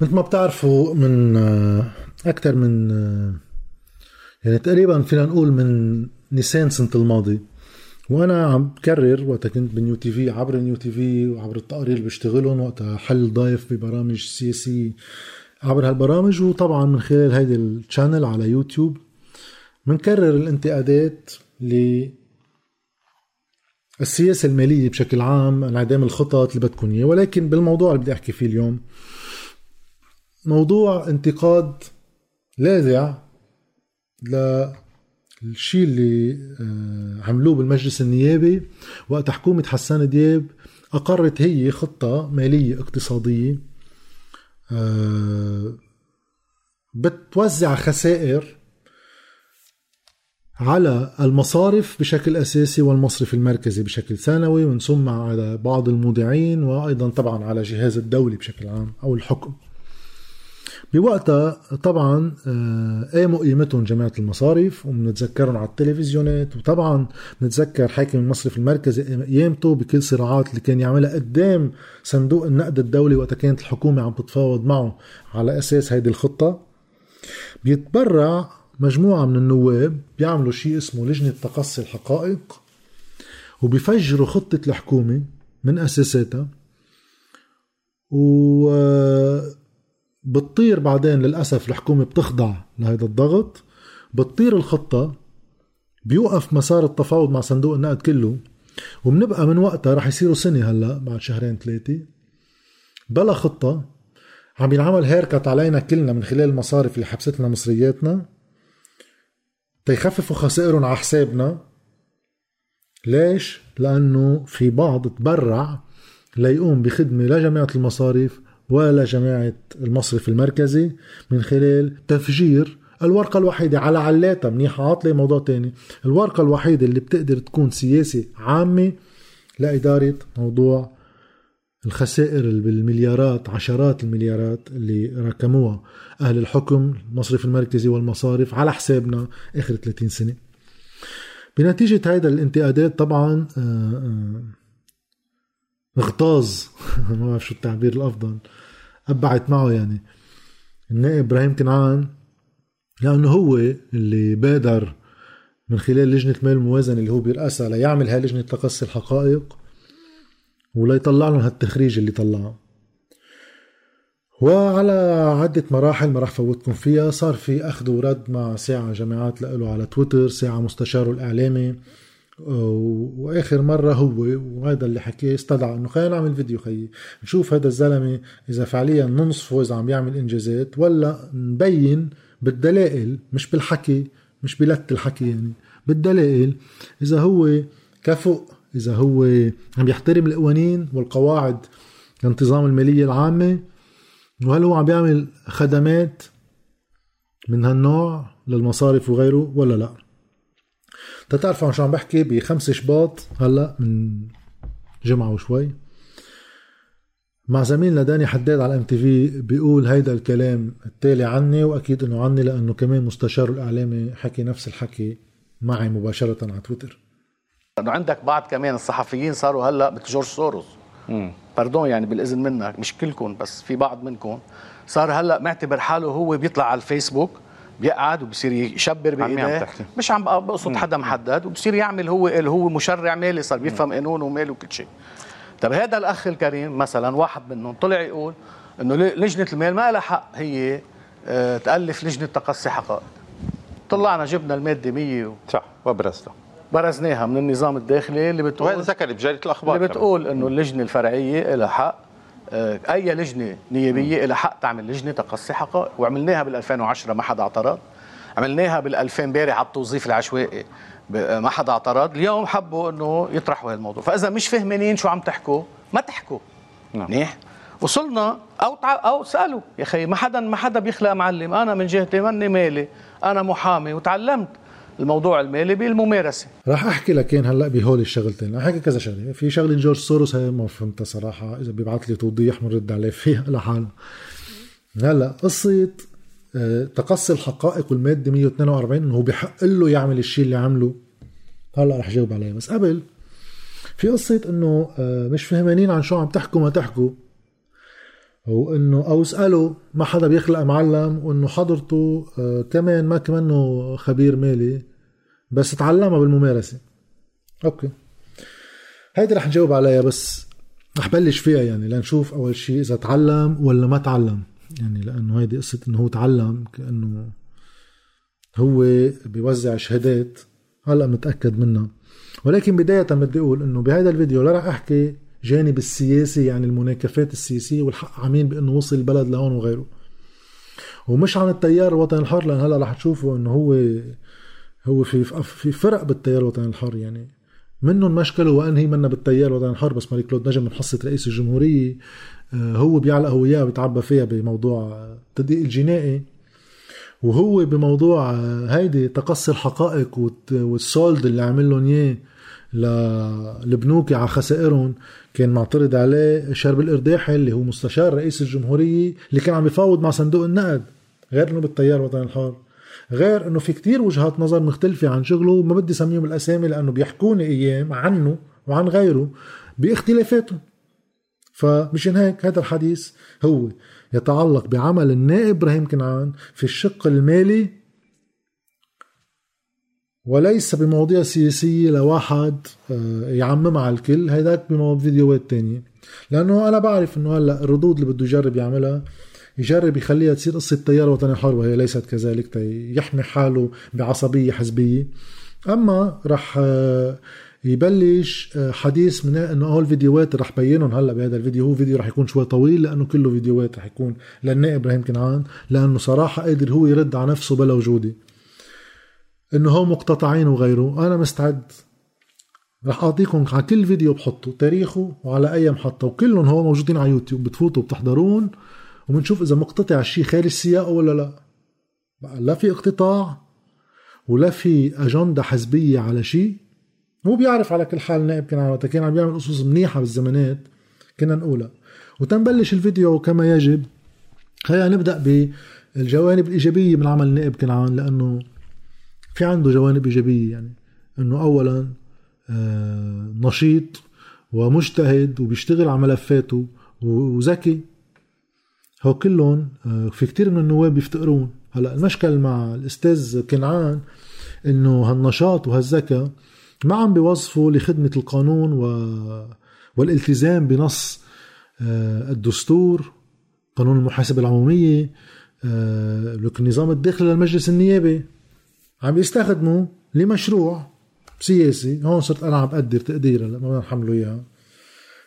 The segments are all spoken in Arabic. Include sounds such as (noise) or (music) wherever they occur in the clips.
مثل ما بتعرفوا من آه، أكثر من آه، يعني تقريبا فينا نقول من نيسان سنة الماضي. وأنا عم بكرر وقتها كنت بال new TV عبر ال new TV وعبر التقارير اللي بشتغلهم وقتها حل ضيف ببرامج سياسية عبر هالبرامج. وطبعا من خلال هيدي ال channel على يوتيوب بنكرر الانتقادات ل السياسة المالية بشكل عام انعدام الخطط اللي بدكم اياه ولكن بالموضوع اللي بدي أحكي فيه اليوم موضوع انتقاد لاذع للشيء اللي آه، عملوه بالمجلس النيابي وقت حكومة حسان دياب أقرت هي خطة مالية اقتصادية آه، بتوزع خسائر على المصارف بشكل أساسي والمصرف المركزي بشكل ثانوي ومن ثم على بعض المودعين وأيضا طبعا على جهاز الدولي بشكل عام أو الحكم. بوقتها طبعا آه، قاموا قيمتهم جماعة المصارف وبنتذكرهم على التلفزيونات وطبعا بنتذكر حاكم المصرف المركزي قيمته بكل صراعات اللي كان يعملها قدام صندوق النقد الدولي وقتها كانت الحكومة عم تتفاوض معه على أساس هيدي الخطة. بيتبرع مجموعة من النواب بيعملوا شيء اسمه لجنة تقصي الحقائق وبيفجروا خطة الحكومة من أساساتها. و بتطير بعدين للأسف الحكومة بتخضع لهذا الضغط. بتطير الخطة. بيوقف مسار التفاوض مع صندوق النقد كله. وبنبقى من وقتها رح يصيروا سنة هلأ بعد شهرين ثلاثة بلا خطة. عم ينعمل هيركت علينا كلنا من خلال المصارف اللي حبست لنا مصرياتنا. تيخففوا خسائرهم على حسابنا. ليش؟ لأنه في بعض تبرع ليقوم بخدمة لجماعة المصارف. ولا جماعة المصرف المركزي من خلال تفجير الورقة الوحيدة. على علاتها منيحة عاطلة موضوع تاني. الورقة الوحيدة اللي بتقدر تكون سياسة عامة لإدارة موضوع الخسائر بالمليارات عشرات المليارات اللي ركموها أهل الحكم المصرف المركزي والمصارف على حسابنا آخر 30 سنة. بنتيجة هيدا الانتقادات طبعا آه، آه، اغتاظ (laughs) ما بعرف شو التعبير الأفضل. ابعت معه يعني. النائب إبراهيم كنعان لأنه هو اللي بادر من خلال لجنة مال الموازنة اللي هو بيرأسها ليعمل هاي لجنة تقصي الحقائق وليطلع لهم هالتخريج اللي طلعه. وعلى عدة مراحل ما راح فوتكم فيها صار في أخذ ورد مع ساعة جماعات له على تويتر ساعة مستشاره الإعلامي. وآخر مرة هو وهذا اللي حكيه استدعى إنه خلينا نعمل فيديو خيي. نشوف هذا الزلمة إذا فعليا ننصفه اذا عم يعمل إنجازات ولا نبين بالدلائل مش بالحكي مش بلت الحكي يعني بالدلائل إذا هو كفؤ إذا هو عم يحترم القوانين والقواعد الانتظام المالية العامة وهل هو عم بيعمل خدمات من هالنوع للمصارف وغيره ولا لا؟ تتعرفوا عن شو عم بحكي؟ بخمس شباط هلا من جمعة وشوي. مع زميلنا داني حداد على MTV بيقول هيدا الكلام التالي عني وأكيد إنه عني لأنه كمان مستشار الإعلامي حكي نفس الحكي معي مباشرة على تويتر. إنه عندك بعض كمان الصحفيين صاروا هلا مثل جورج سوروس باردون يعني بالإذن منك مش كلكم بس في بعض منكم. صار هلا معتبر حاله هو بيطلع على الفيسبوك بيقعد وبصير يشبر بإيديه. مش عم بقصد حدا محدد وبصير يعمل هو اللي هو مشرع مالي صار بيفهم قانون ومال وكل شيء. طب هذا الأخ الكريم مثلا واحد منهم طلع يقول إنه لجنة المال ما لها حق هي آه تألف لجنة تقصي حقائق. طلعنا جبنا المادة 100 و... صح وبرزتها. برزناها من النظام الداخلي اللي بتقول وهذا ذكر بجريدة الأخبار اللي بتقول إنه اللجنة الفرعية لها حق آه، أي لجنة نيابية لها حق تعمل لجنة تقصي حقائق وعملناها بال 2010 ما حدا اعترض. عملناها بال 2000 امبارح على التوظيف العشوائي. آه، ما حدا اعترض. اليوم حبوا إنه يطرحوا هالموضوع. فإذا مش فهمانين شو عم تحكوا ما تحكوا. نعم. منيح؟ وصلنا أو تع... أو سألوا. يا أخي ما حدا ما حدا بيخلق معلم. أنا من جهتي ماني مالي. أنا محامي وتعلمت. الموضوع المالي بالممارسة. راح أحكي لك هلأ بهول الشغلتين. راح أحكي كذا شغلة. في شغلة جورج سوروس هي ما فهمتها صراحة. إذا بيبعث لي توضيح بنرد عليه فيها (laughs) لحالها هلأ قصة آه، تقصي الحقائق والمادة 142 إنه هو بحق له يعمل الشيء اللي عمله. هلأ رح جاوب عليها بس قبل في قصة إنه آه، مش فهمانين عن شو عم تحكوا ما تحكوا. وانه أو اساله ما حدا بيخلق معلم وإنه حضرته آه، كمان ما كمنه خبير مالي. بس تعلمها بالممارسة. أوكي. هيدي رح نجاوب عليها بس رح بلش فيها يعني لنشوف أول شيء إذا تعلم ولا ما تعلم. يعني لأنه هيدي قصة إنه هو تعلم كأنه هو بيوزع شهادات هلأ متأكد منها. ولكن بداية بدي أقول إنه بهذا الفيديو لا رح أحكي جانب السياسي يعني المناكفات السياسية والحق عمين بإنه وصل البلد لهون وغيره. ومش عن التيار الوطني الحر لأن هلأ رح تشوفوا إنه هو هو في في فرق بالتيار الوطني الحر يعني منهم مشكلة وأنهي منا بالتيار الوطني الحر بس ماري كلود نجم محصه رئيس الجمهورية آه، هو بيعلق هو اياه بيتعبى فيها بموضوع التدقيق الجنائي. وهو بموضوع آه، هيدي تقصي الحقائق والسولد اللي عمل لهم إياه للبنوك على خسائرهم كان معترض عليه شرب الإرداحي اللي هو مستشار رئيس الجمهورية اللي كان عم يفاوض مع صندوق النقد غير إنه بالتيار الوطني الحر. غير إنه في كتير وجهات نظر مختلفة عن شغله ما بدي سميهم الأسامي لأنه بيحكوني أيام عنه وعن غيره باختلافاتهم فمشان هيك هذا الحديث هو يتعلق بعمل النائب إبراهيم كنعان في الشق المالي وليس بمواضيع سياسية لواحد آه، يعممها على الكل. هيداك بفيديوهات تانية. لأنه أنا بعرف أنه هلأ الردود اللي بده يجرب يعملها يجرب يخليها تصير قصة تيار وطني حر وهي ليست كذلك يحمي حاله بعصبية حزبية. أما رح آه، يبلش آه، حديث من إنه هول الفيديوهات رح بينهم هلأ بهذا الفيديو. هو فيديو رح يكون شوي طويل لأنه كله فيديوهات رح يكون للنائب إبراهيم كنعان لأنه صراحة قادر هو يرد على نفسه بلا وجودي. إنه هو مقتطعين وغيره. أنا مستعد. رح أعطيكم على كل فيديو بحطه تاريخه وعلى اي محطه وكلهم هو موجودين على يوتيوب بتفوتوا بتحضرون وبنشوف إذا مقتطع الشيء خارج سياقه ولا لا. بقى لا في اقتطاع ولا في أجندة حزبية على شيء. هو بيعرف على كل حال نائب كان عم كان عم بيعمل قصص منيحة بالزمانات كنا نقولها. وتنبلش الفيديو كما يجب. خلينا نبدأ بالجوانب الإيجابية من عمل نائب كنعان لأنه في عنده جوانب إيجابية يعني إنه اولا آه، نشيط ومجتهد وبيشتغل على ملفاته وذكي. هو كلهم آه، في كتير من النواب بيفتقرون. هلا المشكل مع الأستاذ كنعان إنه هالنشاط وهالذكاء ما عم بيوظفوا لخدمة القانون و... والالتزام بنص آه، الدستور قانون المحاسبة العمومية النظام الداخلي للمجلس النيابي. عم يستخدموا لمشروع سياسي. هون صرت أنا عم بقدر تقديرا ما نحمله إياها.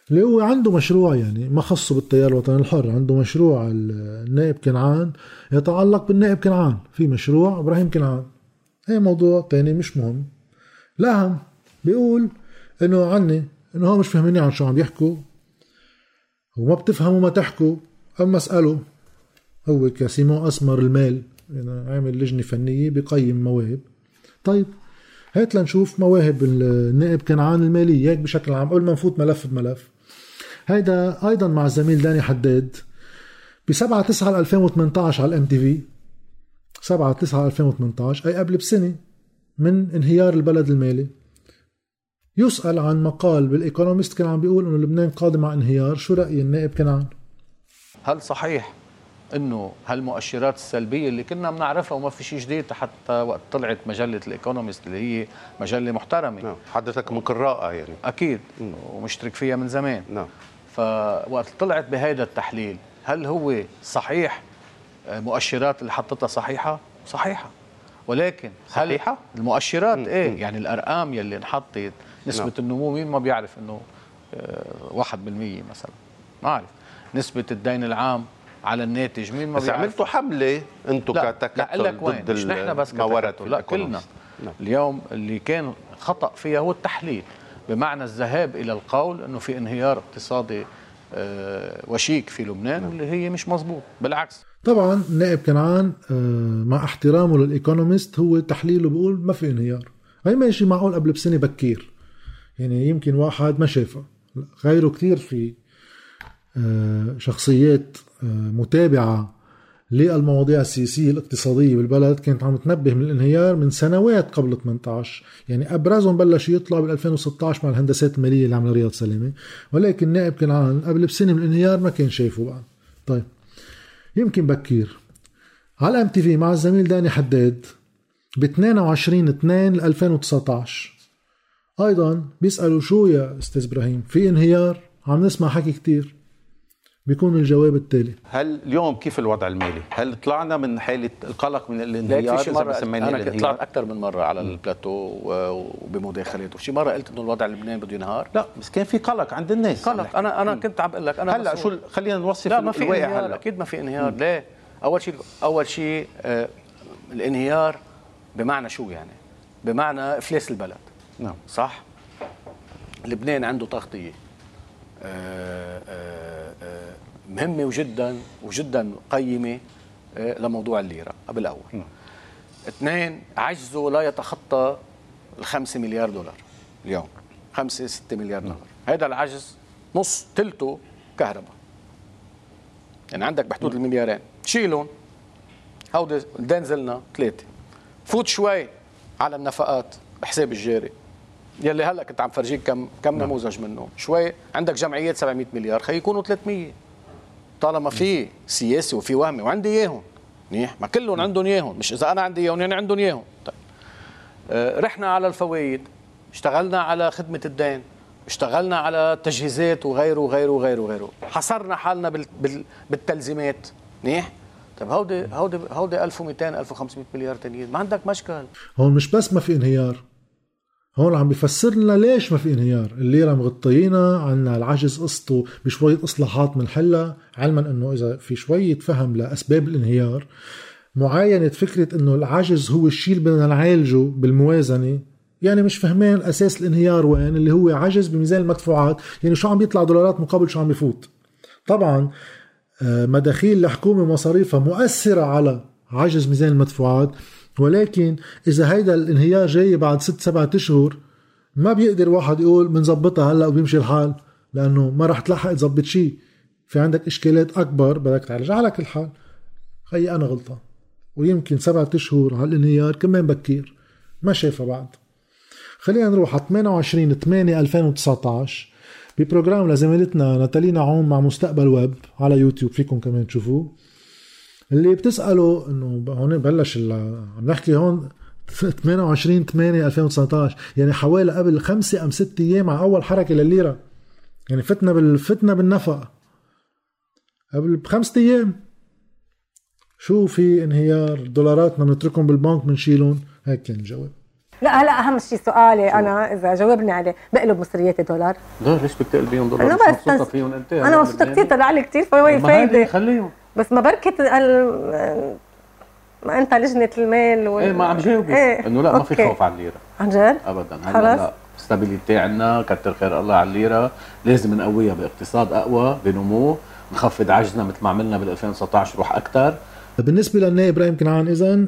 اللي هو عنده مشروع يعني ما خصه بالتيار الوطني الحر عنده مشروع النائب كنعان يتعلق بالنائب كنعان في مشروع إبراهيم كنعان. هي موضوع تاني مش مهم. الأهم بيقول إنه عني إنه هو مش فاهميني عن شو عم يحكوا وما بتفهموا ما تحكوا أما اساله هو كسيمون أسمر المال يعني عامل لجنة فنية بقيم مواهب طيب هات لنشوف مواهب النائب كنعان المالية هيك بشكل عام. قبل ما نفوت ملف بملف. هيدا أيضا مع الزميل داني حداد. ب 7 9 2018 على ال MTV 7 9 2018 أي قبل بسنة من انهيار البلد المالي. يسأل عن مقال بال Economist كان عم بيقول إنه لبنان قادم على انهيار. شو رأي النائب كنعان؟ هل صحيح إنه هالمؤشرات السلبية اللي كنا بنعرفها وما في شيء جديد حتى وقت طلعت مجلة الايكونومست اللي هي مجلة محترمة. نعم حضرتك من قراءة يعني. أكيد م. ومشترك فيها من زمان. نعم. فوقت طلعت بهذا التحليل هل هو صحيح؟ آه، مؤشرات اللي حطتها صحيحة؟ صحيحة. ولكن هل صحيحة؟ المؤشرات م. إيه؟ م. يعني الأرقام يلي انحطت نسبة نعم. النمو مين ما بيعرف إنه 1% آه، مثلا. ما أعرف. نسبة الدين العام على الناتج مين ما بس عملتوا حملة؟ أنتم كتكتل ضد مش نحن بس ورد لا كلنا. نعم. اليوم اللي كان خطأ فيها هو التحليل. بمعنى الذهاب إلى القول إنه في انهيار اقتصادي آه، وشيك في لبنان واللي هي مش مزبوط بالعكس. طبعا نائب كنعان آه، مع احترامه للايكونومست هو تحليله بيقول ما في انهيار. هي ماشي معقول قبل بسنة بكير. يعني يمكن واحد ما شافها غيره كثير في شخصيات آه، متابعة للمواضيع السياسية الاقتصادية بالبلد كانت عم تنبه من الانهيار من سنوات قبل 18 يعني أبرزهم بلش يطلع بال 2016 مع الهندسات المالية اللي عملها رياض سلامة ولكن نائب كنعان قبل بسنة من الانهيار ما كان شايفه بعد. طيب يمكن بكير. على ال MTV مع الزميل داني حداد ب 22 2 2019 أيضا بيسألوا شو يا أستاذ إبراهيم في انهيار؟ عم نسمع حكي كتير. بيكون الجواب التالي. هل اليوم كيف الوضع المالي؟ هل طلعنا من حالة القلق من الانهيار؟ إذا أنا الانهيار؟ طلعت أكثر من مرة على البلاتو وبمداخلات. وشي مرة قلت إنه الوضع اللبناني بده ينهار. لا بس كان في قلق عند الناس. قلق. أنا أنا كنت عم بقول لك أنا هلأ. شو خلينا نوصف لا ما في انهيار هلأ. أكيد ما في انهيار. ليه؟ أول شيء أول شيء آه الانهيار بمعنى شو يعني؟ بمعنى إفلاس البلد. نعم. صح؟ لبنان عنده تغطية. آه مهمة وجدا وجدا قيمة آه لموضوع الليرة قبل أول. نعم. اثنين عجزه لا يتخطى الخمسة مليار دولار اليوم. خمسة ستة مليار دولار. هذا العجز نص تلته كهرباء. يعني عندك بحدود المليارين. شيلهم. هودي قدام نزلنا ثلاثة. فوت شوي على النفقات بحساب الجاري. يلي هلأ كنت عم فرجيك كم كم نموذج منه. شوي عندك جمعيات 700 مليار. خي يكونوا 300 طالما في سياسي وفي وهمي وعندي إياهم. منيح؟ ما كلهم عندهم إياهم. مش إذا أنا عندي إياهم يعني عندهم إياهم. طيب. آه، رحنا على الفوائد. اشتغلنا على خدمة الدين. اشتغلنا على تجهيزات وغيره وغيره وغيره وغيره. حصرنا حالنا بال بال بالتلزيمات. منيح؟ طيب هودي هودي هودي 1200 1500 مليار تانيين ما عندك مشكل. هون مش بس ما في انهيار. هون عم بيفسر لنا ليش ما في انهيار. الليرة مغطينا عنا العجز قصته بشوية إصلاحات منحلها علما أنه إذا في شوية فهم لأسباب الانهيار معاينة فكرة أنه العجز هو الشيء اللي بدنا نعالجه بالموازنة يعني مش فهمان أساس الانهيار وين اللي هو عجز بميزان المدفوعات يعني شو عم بيطلع دولارات مقابل شو عم بيفوت طبعا آه، مداخيل الحكومة ومصاريفها مؤثرة على عجز ميزان المدفوعات ولكن إذا هيدا الانهيار جاي بعد ست سبعة أشهر ما بيقدر واحد يقول بنظبطها هلأ وبيمشي الحال لأنه ما رح تلحق تظبط شيء في عندك إشكالات أكبر بدك تعالجها على كل حال خيي أنا غلطان. ويمكن سبعة أشهر على الانهيار كمان بكير. ما شايفها بعد خلينا نروح على 28 8 2019 ب program لزميلتنا ناتالينا عون مع مستقبل ويب على يوتيوب. فيكم كمان تشوفوه. اللي بتسألوا إنه هون بلش عم نحكي هون 28 8 2019 يعني حوالي قبل خمسة أم ست أيام على أول حركة للليرة يعني فتنا بال فتنا بالنفق. قبل بخمسة أيام. شو في انهيار دولاراتنا بنتركهم بالبنك بنشيلهم؟ هيك كان الجواب. لا هلا أهم شيء سؤالي أنا إذا جاوبني عليه بقلب مصرياتي دولار لا ليش بدك تقلبيهم دولار؟ أنا بس مبسوطة بس- فيهم؟ أنت أنا مبسوطة كثير طلع لي كثير فوي فايدة. خليهم بس ما بركت ال- ما انت لجنة المال وال... إيه ما عم جاوبك إيه، إنه لا ما في. خوف على الليرة عن جد؟ ابدا هلا خلاص. لا ستابيليتي عندنا كتر خير الله على الليرة لازم نقويها باقتصاد أقوى بنمو نخفض عجزنا مثل ما عملنا بال 2019 روح أكثر بالنسبة للنائب إبراهيم كنعان اذا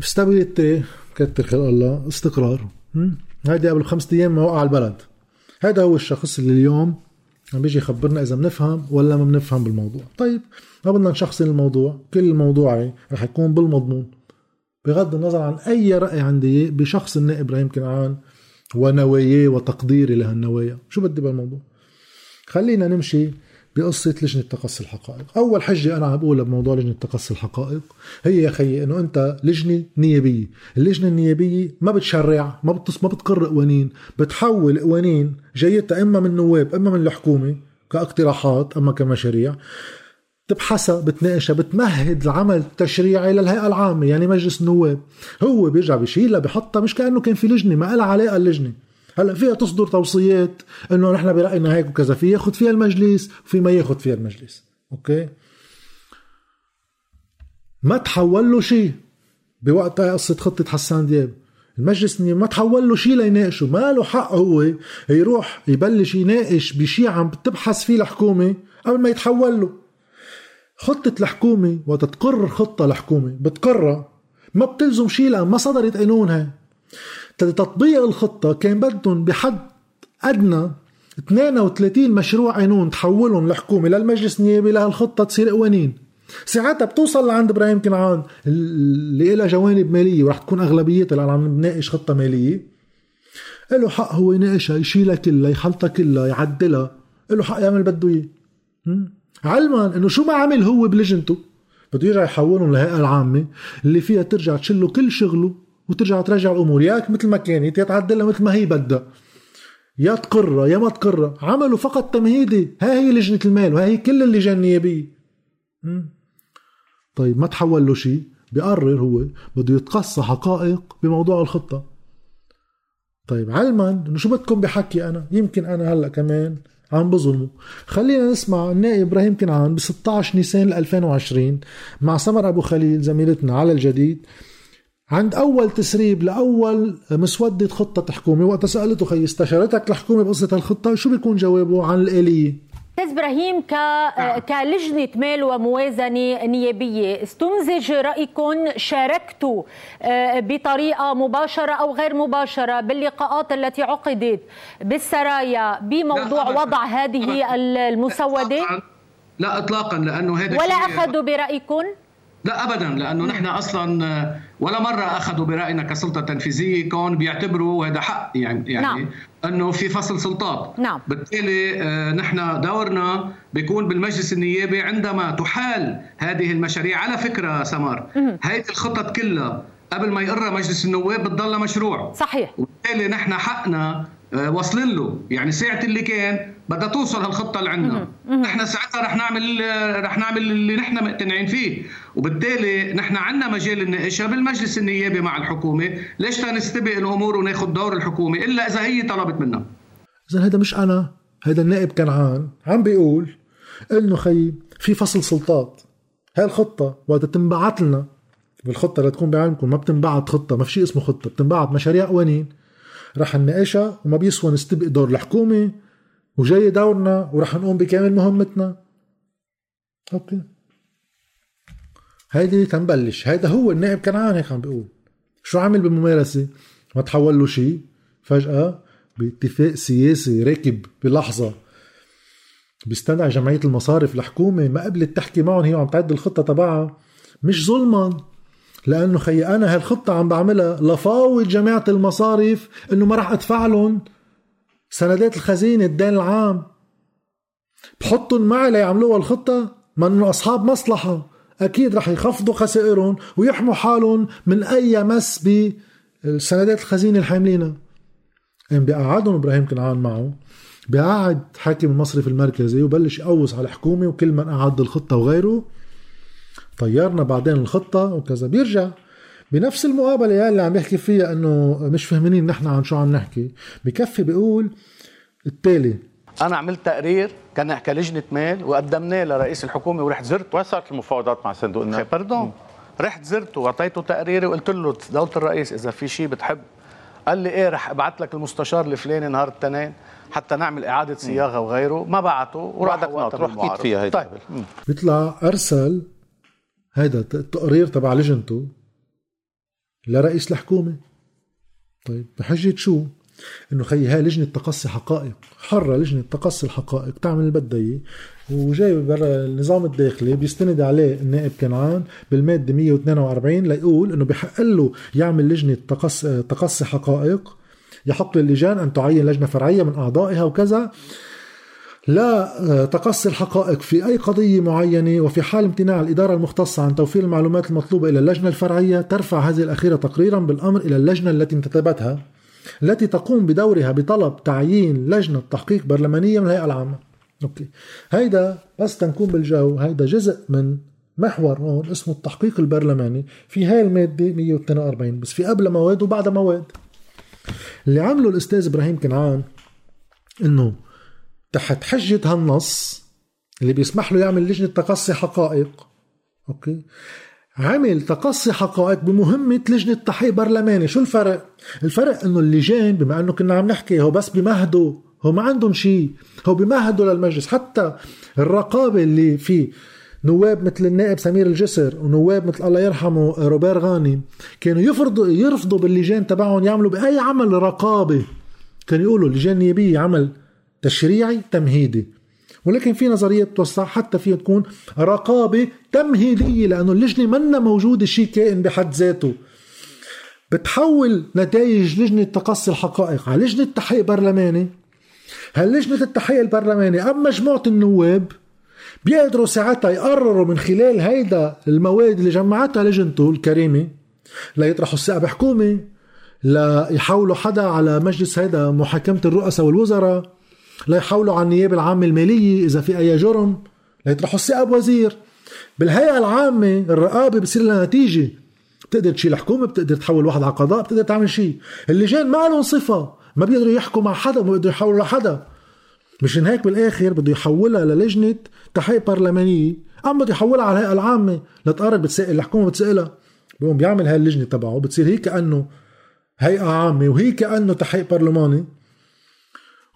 ستابيليتي كتر خير الله استقرار؟ هيدي قبل خمسة أيام ما وقع البلد هذا هو الشخص اللي اليوم عم بيجي يخبرنا إذا بنفهم ولا ما بنفهم بالموضوع. طيب ما بدنا نشخصن الموضوع. كل موضوعي رح يكون بالمضمون. بغض النظر عن أي رأي عندي بشخص النائب إبراهيم كنعان ونواياه وتقديري لهالنوايا شو بدي بالموضوع؟ خلينا نمشي بقصة لجنة تقصي الحقائق. أول حجة أنا عم بقولها بموضوع لجنة تقصي الحقائق. هي يا خيي أنه أنت لجنة نيابية. اللجنة النيابية ما بتشرع ما بتص ما بتقر قوانين بتحول قوانين جايتها إما من نواب إما من الحكومة كاقتراحات أما كمشاريع. تبحثها بتناقشها بتمهد العمل التشريعي للهيئة العامة يعني مجلس النواب. هو بيرجع بيشيلها بحطها مش كأنه كان في لجنة ما لها علاقة اللجنة. هلا فيها تصدر توصيات انه نحن برأينا هيك وكذا في ياخذ فيها المجلس وفي ما ياخذ فيها المجلس. أوكي؟ ما تحول له شيء بوقتها قصة خطة حسان دياب. المجلس ما تحول له شيء ليناقشه. ما له حق هو يروح يبلش يناقش بشيء عم بتبحث فيه الحكومة قبل ما يتحول له. خطة الحكومة وتتقرر خطة الحكومة بتقرر ما بتلزم شيء لأن ما صدرت قانونها تطبيق الخطة كان بدهم بحد أدنى 32 مشروع قانون تحولهم الحكومة للمجلس النيابي لهالخطة تصير قوانين. ساعتها بتوصل لعند إبراهيم كنعان اللي لها جوانب مالية ورح تكون أغلبيتها لأن عم نناقش خطة مالية. له حق هو يناقشها يشيلها كلها يحلطها كلها يعدلها. له حق يعمل بده إياه. علما إنه شو ما عمل هو بلجنته. بده يرجع يحولهم لهيئة العامة اللي فيها ترجع تشله كل شغله. وترجع ترجع الأمور. ياك مثل ما كانت يا تعدلها مثل ما هي بدها. يا تقرها يا ما تقرها عملوا فقط تمهيدي. ها هي لجنة المال وها هي كل اللجان النيابيه طيب ما تحول له شيء بيقرر هو. بده يتقصى حقائق بموضوع الخطة. طيب علما إنه شو بدكم بحكي أنا؟ يمكن أنا هلأ كمان عم بظلموا خلينا نسمع النائب إبراهيم كنعان ب 16 نيسان 2020 مع سمر أبو خليل زميلتنا على الجديد. عند أول تسريب لأول مسودة خطة حكومة وقت سألته خي استشارتك الحكومة بقصة الخطه شو بيكون جوابه عن الاليه أستاذ إبراهيم ك... نعم. كلجنة مال وموازنة نيابية استمزج رأيكم شاركتوا آه، بطريقة مباشرة أو غير مباشرة باللقاءات التي عقدت بالسرايا بموضوع وضع هذه المسودة؟ لا اطلاقا لأنه هذا ولا أخذوا برأيكم؟ لا ابدا لأنه نحن أصلا آه، ولا مرة أخذوا برأينا كسلطة تنفيذية. كون بيعتبروا هذا حق يعني يعني نعم. أنه في فصل سلطات. نعم. بالتالي آه، نحن دورنا بيكون بالمجلس النيابي عندما تحال هذه المشاريع. على فكرة سمر هذه الخطط كلها قبل ما يقرها مجلس النواب بتضلها مشروع. صحيح. وبالتالي نحن حقنا واصلين له. يعني ساعة اللي كان بدها توصل هالخطة اللي عندنا. نحن ساعتها رح نعمل رح نعمل اللي نحن مقتنعين فيه. وبالتالي نحن عندنا مجال نناقشها بالمجلس النيابي مع الحكومة. ليش تنستبق الأمور وناخذ دور الحكومة؟ إلا إذا هي طلبت منا. إذا هذا مش أنا هذا النائب كنعان عم بيقول إنه خي في فصل سلطات. هاي الخطة وقت تنبعت لنا بالخطة لتكون بعلمكم ما بتنبعت خطة ما في شيء اسمه خطة بتنبعت مشاريع قوانين. رح نناقشها وما بيسوى نستبق دور الحكومة وجاي دورنا ورح نقوم بكامل مهمتنا. أوكي. هيدي تنبلش. هيدا هو النائب كنعان هيك عم بيقول. شو عمل بالممارسة؟ ما تحول له شيء. فجأة باتفاق سياسي راكب بلحظة بيستدعي جمعية المصارف الحكومة ما قبلت تحكي معهم هي عم تعد الخطة تبعها. مش ظلما. لأنه خي أنا هالخطة عم بعملها لفاوض جماعة المصارف إنه ما رح أدفع لهم سندات الخزينة الدين العام. بحطهم معي ليعملوها الخطة ما إنه أصحاب مصلحة. أكيد رح يخفضوا خسائرهم ويحموا حالهم من أي مس بالسندات الخزينة الحاملينها قام بقعدهم إبراهيم كنعان معه بقعد حاكم المصرف المركزي وبلش يقوص على الحكومة وكل من أعد الخطة وغيره. طيرنا بعدين الخطة وكذا. بيرجع بنفس المقابلة اللي عم يحكي فيها إنه مش فاهمين نحن عن شو عم نحكي. بكفي بيقول التالي. أنا عملت تقرير كان كلجنه مال وقدمناه لرئيس الحكومة ورحت زرته. وين صارت المفاوضات مع صندوق النقد؟ باردون رحت زرته واعطيته تقريري وقلت له دوله الرئيس إذا في شيء بتحب. قال لي إيه رح ابعث لك المستشار الفلاني نهار الاثنين حتى نعمل إعادة صياغة وغيره. ما بعته وراح تروح أكيد فيها هيدا طيب. بيطلع أرسل هيدا التقرير تبع لجنته لرئيس الحكومة. طيب بحجة شو؟ إنه خي هاي لجنة تقصي حقائق. حرة لجنة تقصي الحقائق تعمل اللي بدها إياه. وجاي برا النظام الداخلي بيستند عليه النائب كنعان بالمادة 142 ليقول إنه بحق له يعمل لجنة تقصي, تقصي حقائق يحق للجان أن تعين لجنة فرعية من أعضائها وكذا. لا آه، تقصي الحقائق في أي قضية معينة وفي حال امتناع الإدارة المختصة عن توفير المعلومات المطلوبة إلى اللجنة الفرعية ترفع هذه الأخيرة تقريرا بالأمر إلى اللجنة التي انتدبتها التي تقوم بدورها بطلب تعيين لجنة تحقيق برلمانية من الهيئة العامة. أوكي. هيدا بس تنكون بالجو هيدا جزء من محور هون اسمه التحقيق البرلماني في هاي المادة 142 بس في قبل مواد وبعد مواد. اللي عمله الأستاذ إبراهيم كنعان إنه تحت حجة هالنص اللي بيسمح له يعمل لجنة تقصي حقائق. أوكي؟ عمل تقصي حقائق بمهمة لجنة تحقيق برلماني. شو الفرق؟ الفرق إنه اللجان بما إنه كنا عم نحكي هو بس بمهدوا هو ما عندهم شيء هو بمهدوا للمجلس. حتى الرقابة اللي في نواب مثل النائب سمير الجسر ونواب مثل الله يرحمه روبير غانم كانوا يفرضوا يرفضوا باللجان تبعهم يعملوا بأي عمل رقابة. كانوا يقولوا اللجان النيابية عمل تشريعي تمهيدي. ولكن في نظرية توسع حتى فيها تكون رقابة تمهيدية لأنه اللجنة منا موجودة شيء كائن بحد ذاته. بتحول نتائج لجنة تقصي الحقائق. على لجنة تحقيق برلماني؟ هاللجنة التحقيق البرلماني أم مجموعة النواب بيقدروا ساعتها يقرروا من خلال هيدا المواد اللي جمعتها لجنته الكريمة ليطرحوا الثقه بحكومه ليحولوا حدا على مجلس هيدا محاكمة الرؤساء والوزراء؟ ليحولوا على النيابه العامه الماليه إذا في أي جرم ليطرحوا الثقه بوزير بالهيئة العامة الرقابة بصير لها نتيجة. بتقدر تشيل حكومة بتقدر تحول واحد على قضاء بتقدر تعمل شيء. اللجان ما لهم صفة ما بيقدروا يحكوا مع حدا ما بيقدروا يحولوا لحدا مشان هيك بالآخر بده يحولها للجنة تحقيق برلمانية. أما بده يحولها على الهيئة العامة لتقرب بتسائل الحكومة بتسالها بيقوم بيعمل هاي اللجنه تبعه بتصير هي كأنه هيئة عامة وهي كأنه تحقيق برلماني.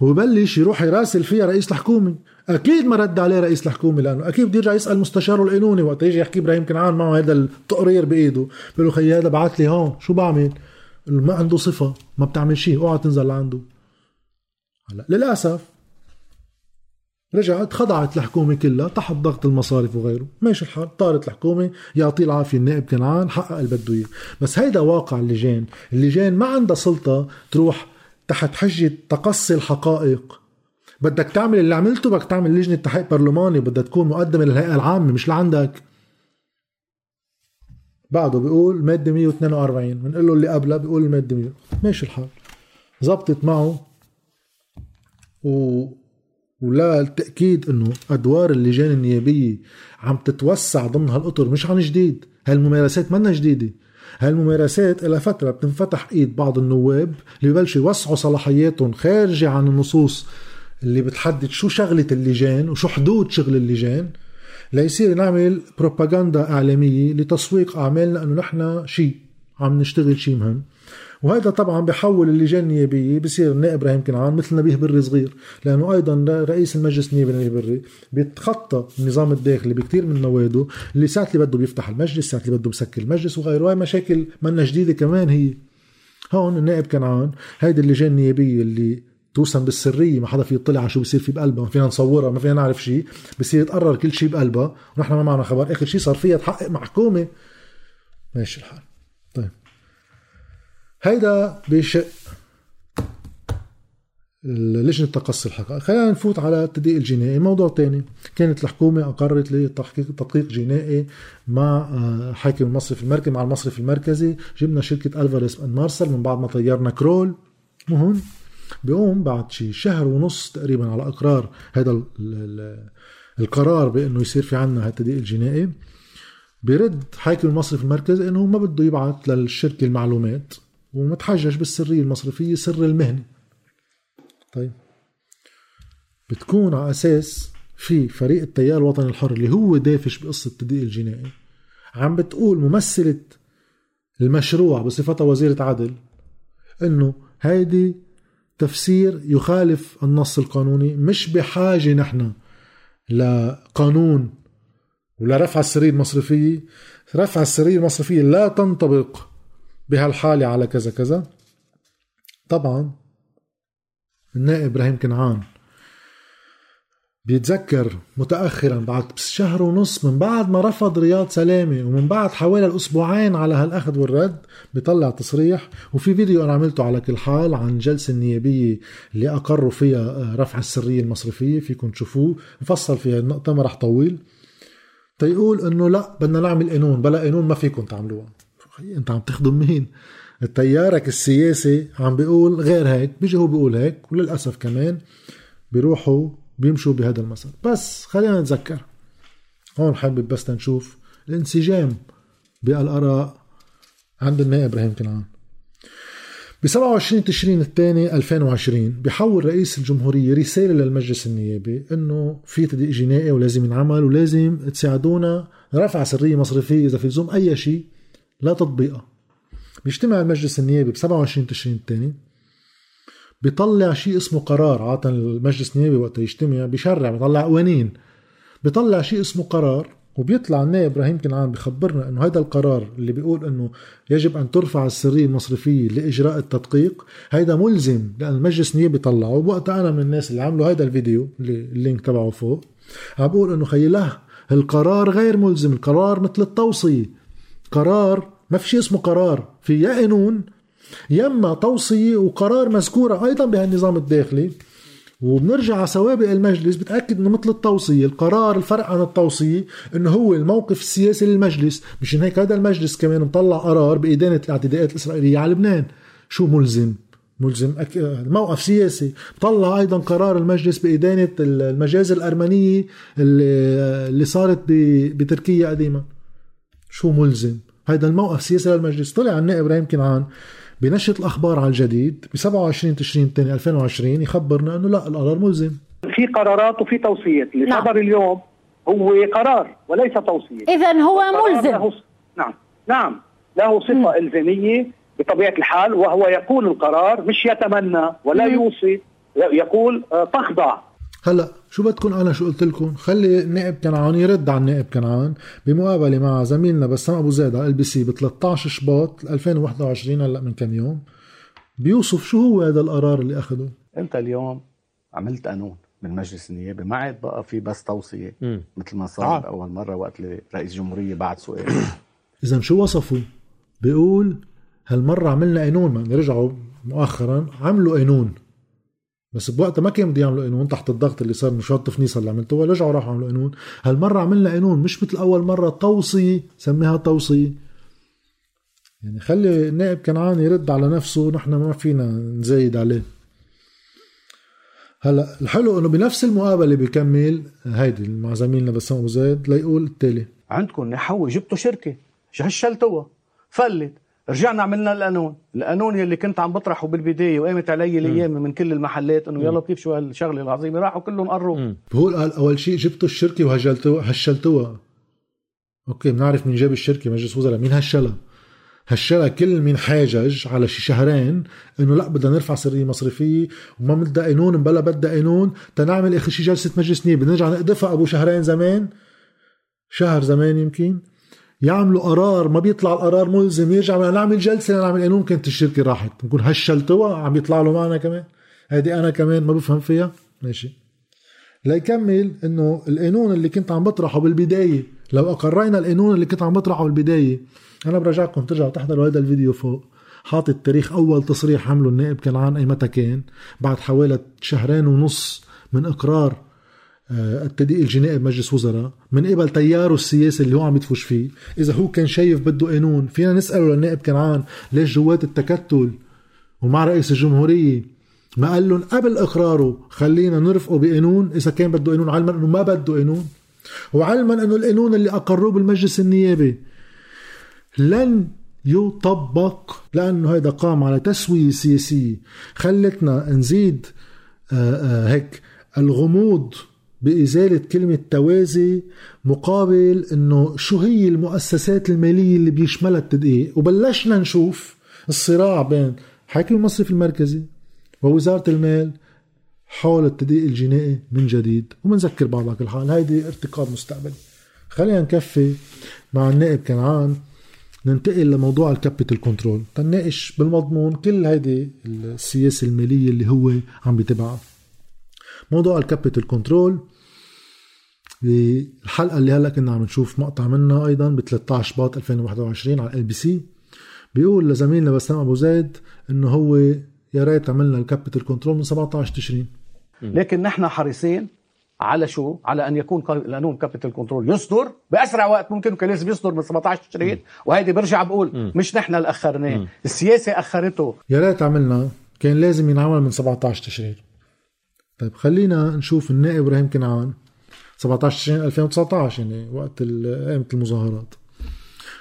وبلش يروح يراسل فيها رئيس الحكومة. أكيد ما رد عليه رئيس الحكومة لأنه أكيد بده يرجع يسأل مستشاره القانوني وقت يجي يحكي إبراهيم كنعان معه هذا التقرير بإيده. بيقول له خيي هذا بعث لي هون. شو بعمل؟ ما عنده صفة ما بتعمل شيء. اوعى تنزل لعنده. هلا للأسف رجعت خضعت الحكومة كلها تحت ضغط المصارف وغيره. ماشي الحال طارت الحكومة يعطيه العافية النائب كنعان حقق اللي بده إياه. بس هيدا واقع اللجان. اللجان ما عندها سلطة تروح تحت حجة تقصي الحقائق. بدك تعمل اللي عملته بدك تعمل لجنة تحقيق برلماني بدها تكون مقدمة للهيئة العامة مش لعندك. بعده بيقول مادة 142 بنقول له اللي قبلها بيقول المادة 100 ماشي الحال. زبطت معه. و ولا التأكيد إنه أدوار اللجان النيابية عم تتوسع ضمن هالاطر مش عن جديد. هالممارسات منا جديدة. هالممارسات إلى فترة بتنفتح إيد بعض النواب اللي ببلشوا يوسعوا صلاحياتهم خارجة عن النصوص اللي بتحدد شو شغلة اللجان وشو حدود شغل اللجان ليصير نعمل بروباغندا إعلامية لتسويق أعمالنا أنه نحن شيء عم نشتغل شيء مهم. وهذا طبعا بحول اللجان النيابية بصير النائب إبراهيم كنعان مثل نبيه بري صغير. لأنه أيضا رئيس المجلس النيابي نبيه بري بيتخطى النظام الداخلي بكثير من مواده اللي ساعات اللي بده بيفتح المجلس ساعات اللي بده بسكر المجلس وغيره هاي مشاكل منا جديدة كمان هي. هون النائب كنعان هيدي اللجان النيابية اللي توسم بالسرية ما حدا في يطلع على شو بصير في بقلبها ما فينا نصورها ما فينا نعرف شيء بصير يتقرر كل شيء بقلبها ونحن ما معنا خبر. آخر شيء صار فيها تحقق مع حكومة. ماشي الحال. هيدا بشق لجنة تقصي الحقائق؟ خلينا نفوت على التدقيق الجنائي موضوع تاني. كانت الحكومة أقرت لتحقيق تدقيق جنائي مع آه، حاكم المصرف المركزي مع المصرف المركزي. جبنا شركة ألفاريس أند مارسل من بعد ما طيرنا كرول. مهم. بيقوم بعد شي شهر ونص تقريبا على إقرار هذا القرار بأنه يصير في عنا التدقيق الجنائي بيرد حاكم المصرف المركزي إنه ما بده يبعث للشركة المعلومات. ومتحجج بالسرية المصرفية سر المهنة. طيب. بتكون على أساس في فريق التيار الوطني الحر اللي هو دافش بقصة التدقيق الجنائي. عم بتقول ممثلة المشروع بصفتها وزيرة عدل إنه هيدي تفسير يخالف النص القانوني مش بحاجة نحن لقانون ولرفع السرية المصرفية. رفع السرية المصرفية لا تنطبق بهالحالة على كذا كذا. طبعا النائب إبراهيم كنعان بيتذكر متأخرا بعد شهر ونص من بعد ما رفض رياض سلامة ومن بعد حوالي الأسبوعين على هالأخذ والرد بيطلع تصريح وفي فيديو أنا عملته على كل حال عن جلسة النيابية اللي أقروا فيها آه، رفع السرية المصرفية فيكم تشوفوه. مفصل فيها النقطة ما رح طويل. تيقول إنه لا بدنا نعمل قانون. بلا قانون ما فيكم تعملوها. انت عم تخدم مين؟ تيارك السياسي عم بيقول غير هيك بيجي هو بيقول هيك وللأسف كمان بيروحوا بيمشوا بهذا المسار. بس خلينا نتذكر هون حابب بس نشوف الانسجام بالآراء عند النائب إبراهيم كنعان. ب 27 تشرين الثاني 2020 بحول رئيس الجمهورية رسالة للمجلس النيابي إنه في تدقيق جنائي ولازم ينعمل ولازم تساعدونا رفع سرية مصرفية إذا في لزوم أي شيء لا تطبيقها. بيجتمع المجلس النيابي ب 27 تشرين الثاني بيطلع شيء اسمه قرار عادة المجلس النيابي وقت يجتمع بيشرع بيطلع قوانين. بيطلع شيء اسمه قرار وبيطلع النائب إبراهيم كنعان بخبرنا إنه هذا القرار اللي بيقول إنه يجب أن ترفع السرية المصرفية لإجراء التدقيق هيدا ملزم لأن المجلس النيابي طلعه. وقتها أنا من الناس اللي عملوا هذا الفيديو اللي اللينك تبعه فوق عم بقول إنه خيي له القرار غير ملزم القرار مثل التوصية. قرار ما في شيء اسمه قرار. في يا قانون يا اما توصيه وقرار مذكورة أيضا بهالنظام الداخلي. وبنرجع على سوابق المجلس بتأكد إنه مثل التوصية القرار الفرق عن التوصية إنه هو الموقف السياسي للمجلس. مشان هيك هذا المجلس كمان مطلع قرار بإدانة الاعتداءات الإسرائيلية على لبنان. شو ملزم؟ ملزم. موقف سياسي. طلع أيضا قرار المجلس بإدانة المجازر الأرمنية اللي, صارت. بتركيا قديما. شو ملزم؟ هذا الموقف سياسي للمجلس. طلع النائب إبراهيم كنعان بنشرة الأخبار على الجديد ب 27 تشرين الثاني 2020 يخبرنا أنه لا القرار ملزم. في قرارات وفي توصيات. اللي نعم. صدر اليوم هو قرار وليس توصية. إذا هو ملزم. له نعم. نعم. له صفة م. إلزامية بطبيعة الحال وهو يقول القرار مش يتمنى ولا م. يوصي يقول آه، تخضع. هلأ شو بدكم أنا شو قلت لكم خلي النائب كنعان يرد على النائب كنعان بمقابلة مع زميلنا بسام أبو زيد على LBC ب 13 شباط 2021 هلأ من كم يوم. بيوصف شو هو هذا القرار اللي اخذه أنت اليوم عملت قانون من مجلس النيابة ما عاد بقى في بس توصية م. مثل ما صار آه. اول مرة وقت اللي رئيس جمهورية بعد سؤال. (clears throat) اذا شو وصفوا؟ بيقول هالمرة عملنا قانون ما رجعوا مؤخرا عملوا قانون. بس بوقتها ما كانوا بده يعملوا قانون تحت الضغط اللي صار من شو التفنيصه اللي عملتوها رجعوا راحوا عملوا قانون. هالمرة عملنا قانون مش مثل أول مرة توصيه سميها توصيه يعني خلي النائب كنعان يرد على نفسه نحن ما فينا نزايد عليه. هلا الحلو إنه بنفس المقابلة بكمل هيدي مع زميلنا بسام أبو زيد ليقول التالي. عندكم نحو جبتوا شركة هشلتوها فلت. رجعنا عملنا القانون. القانون يلي كنت عم بطرحه بالبداية وقامت علي الأيام من كل المحلات إنه يا لطيف شو هالشغلة العظيمة؟ راحوا كلهم قروا. بقول قال أول شيء جبتوا الشركة وهجلتوها هشلتوها. أوكي بنعرف مين جاب الشركة مجلس وزراء. مين هشلها؟ هشلها كل مين حاجج على شي شهرين إنه لا بدنا نرفع سرية مصرفية وما بدها قانون بلا بدها قانون. تنعمل آخر شي جلسة مجلس نيابه بنرجع نقدفها أبو شهرين زمان. شهر زمان يمكن. يعملوا قرار ما بيطلع القرار ملزم يرجع نعمل جلسة نعمل قانون. كانت الشركة راحت. نكون هشلتوها عم يطلع له معنا كمان. هيدي أنا كمان ما بفهم فيها. ماشي. ليكمل إنه القانون اللي كنت عم بطرحه بالبداية لو اقرينا القانون اللي كنت عم بطرحه بالبداية. أنا برجعكم ترجعوا تحضروا هذا الفيديو فوق. حاطط تاريخ أول تصريح عمله النائب كنعان أي متى كان. بعد حوالي شهرين ونص من إقرار التدقيق الجنائي بمجلس وزراء من قبل تياره السياسي اللي هو عم يدفش فيه. إذا هو كان شايف بده قانون فينا نسأله للنائب كنعان ليش جوات التكتل؟ ومع رئيس الجمهورية ما قال لهم قبل إقراره خلينا نرفقه بقانون إذا كان بده قانون علما إنه ما بده قانون. وعلما إنه القانون اللي أقروه بالمجلس النيابي لن يطبق لأنه هذا قام على تسوية سياسية خلتنا نزيد آآ آآ هيك الغموض بإزالة كلمة توازي مقابل إنه شو هي المؤسسات المالية اللي بيشملها التدقيق؟ وبلشنا نشوف الصراع بين حاكم المصرف المركزي ووزارة المال حول التدقيق الجنائي من جديد ومنذكر بعض على كل حال هيدي ارتقاب مستقبلي. خلينا نكفي مع النائب كنعان ننتقل لموضوع ال capital control. تناقش بالمضمون كل هيدي السياسة المالية اللي هو عم بيتبعها. موضوع ال capital control بالحلقة اللي هلأ كنا عم نشوف مقطع منها أيضا ب 13 شباط 2021 على LBC. بيقول لزميلنا بسام أبو زيد إنه هو يا ريت عملنا ال capital control من 17 تشرين. لكن نحن حريصين على شو؟ على أن يكون قانون capital control. يصدر بأسرع وقت ممكن كان لازم يصدر من 17 تشرين. وهيدي برجع بقول مش نحن اللي أخرناه. السياسة أخرته. يا ريت عملنا كان لازم ينعمل من 17 تشرين. طيب خلينا نشوف النائب إبراهيم كنعان. 17 تشرين 2019 يعني وقت قامت المظاهرات.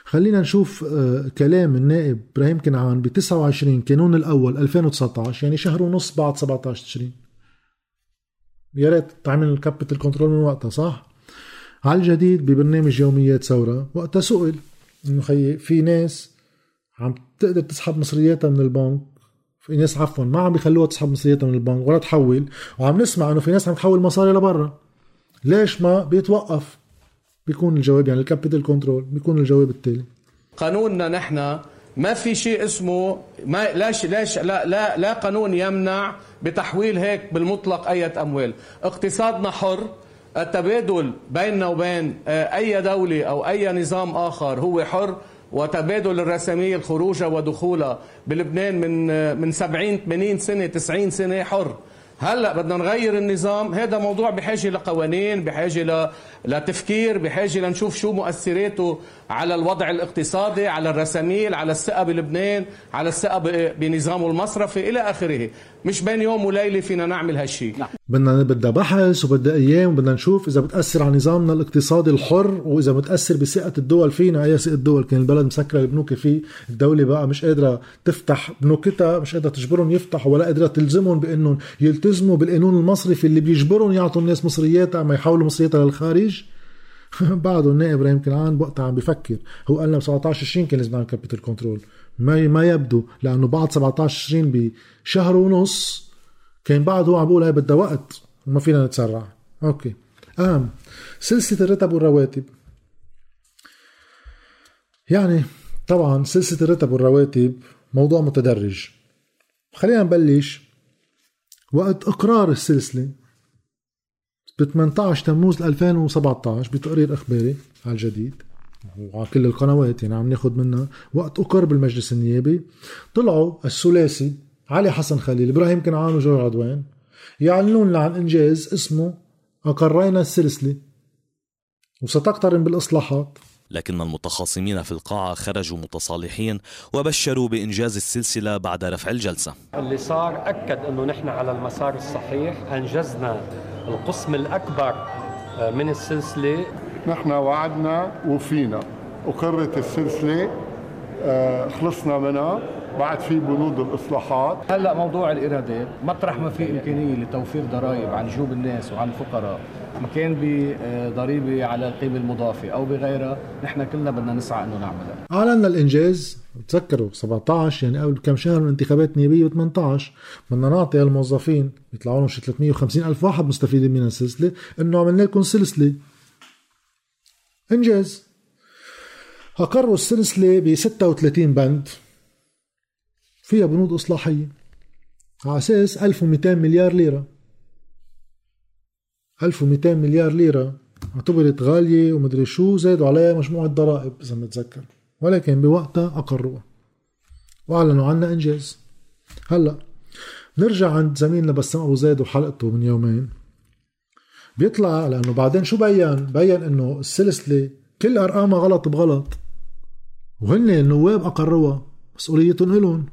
خلينا نشوف آه، كلام النائب إبراهيم كنعان ب 29 كانون الأول 2019 يعني شهر ونص بعد 17 تشرين يا ريت تعمل ال capital control من وقتها صح؟ على الجديد ببرنامج يوميات ثورة وقتها سئل إنه خيي في ناس عم تقدر تسحب مصرياتها من البنك في ناس عفوا ما عم بيخلوها تسحب مصرياتها من البنك ولا تحول وعم نسمع إنه في ناس عم تحول مصاري لبرا. ليش ما بيتوقف؟ بيكون الجواب يعني ال capital control بيكون الجواب التالي. قانوننا نحن ما في شيء اسمه ما لاش لاش لا لا لا قانون يمنع بتحويل هيك بالمطلق أي أموال. اقتصادنا حر. التبادل بيننا وبين آه، أي دولة أو أي نظام آخر هو حر وتبادل الرسامية خروجها ودخولها بلبنان من آه، من 70 80 سنة 90 سنة حر. هلأ بدنا نغير النظام. هذا موضوع بحاجة لقوانين بحاجة ل... لتفكير بحاجة لنشوف شو مؤثراته على الوضع الاقتصادي على الرساميل على الثقه بلبنان على الثقه بنظامه المصرفي إلى آخره. مش بين يوم وليلة فينا نعمل هالشيء نعم. بدنا بدها بحث وبدها أيام وبدنا نشوف إذا بتأثر على نظامنا الاقتصادي الحر وإذا بتاثر بثقه الدول فينا. أي ثقه الدول؟ كان البلد مسكرة البنوك فيه الدولة بقى مش قادرة تفتح بنوكتها مش قادرة تجبرهم يفتحوا ولا قادرة تلزمهم بإنهم يلتزموا بالقانون المصرفي اللي بيجبرهم يعطوا الناس مصرياتها ما يحولوا مصرياتها للخارج. (laughs) بعده النائب إبراهيم كنعان بوقتها عم بفكر هو قال لنا ب 17 20 كان لازم نعمل capital control. ما ما يبدو لأنه بعد 17 20 بشهر ونص كان بعد هو عم بيقول هاي بدها وقت وما فينا نتسرع. أوكي. اهم سلسلة الرتب والرواتب. يعني طبعا سلسلة الرتب والرواتب موضوع متدرج. خلينا نبلش وقت إقرار السلسلة. ب 18 تموز 2017 بتقرير إخباري على الجديد. وعلى كل القنوات يعني عم ناخذ منها وقت اقر بالمجلس النيابي. طلعوا الثلاثي علي حسن خليل إبراهيم كنعان وجورج عدوان. يعلنون لنا عن إنجاز اسمه أقرينا السلسلة. وستقترن بالإصلاحات. لكن المتخاصمين في القاعة خرجوا متصالحين وبشروا بإنجاز السلسلة بعد رفع الجلسة. اللي صار أكد أنه نحن على المسار الصحيح أنجزنا القسم الأكبر آه، من السلسلة. نحن وعدنا وفينا أقرت السلسلة آه، خلصنا منها بعد في بنود الإصلاحات. هلا موضوع الايرادات مطرح ما في إمكانية لتوفير ضرائب عن جيوب الناس وعن الفقراء. ان كان بضريبة على القيمة المضافة أو بغيرها نحن كلنا بدنا نسعى إنه نعملها. اعلنا الإنجاز تذكروا 17 يعني قبل كم شهر من انتخابات نيابية 18 بدنا نعطي الموظفين يطلعوا لهم شي 350 ألف واحد مستفيدين من السلسلة إنه عملنا لكم سلسلة. إنجاز. أقروا السلسلة ب 36 بند فيها بنود إصلاحية. على أساس 1200 مليار ليرة. 1200 مليار ليرة. اعتبرت غالية ومدري شو زادوا عليها مجموعة ضرائب إذا متذكر. ولكن بوقتها اقروها وأعلنوا عنا إنجاز. هلأ نرجع عند زميلنا بسام أبو زيد وحلقته من يومين. بيطلع لأنه بعدين شو بين؟ بين إنه السلسلة كل أرقامها غلط بغلط. وهن النواب أقروها مسؤوليتهم إلهم.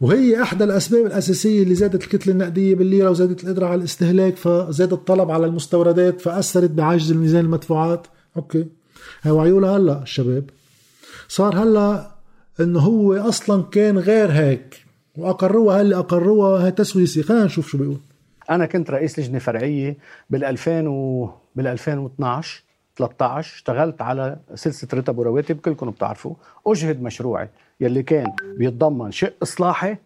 وهي إحدى الأسباب الأساسية اللي زادت الكتلة النقدية بالليره وزادت القدرة على الاستهلاك فزاد الطلب على المستوردات فأثرت بعجز الميزان المدفوعات. أوكي. هاي وعيوا هلأ الشباب. صار هلأ إنه هو أصلا كان غير هيك وأقروها هلأ أقروها هي تسويسي. خلينا نشوف شو بيقول. أنا كنت رئيس لجنة فرعية بال 2000 و بال 2012 13 اشتغلت على سلسلة رتب ورواتب كلكم بتعرفوا. أجهد مشروعي. يلي كان بيتضمن شق إصلاحي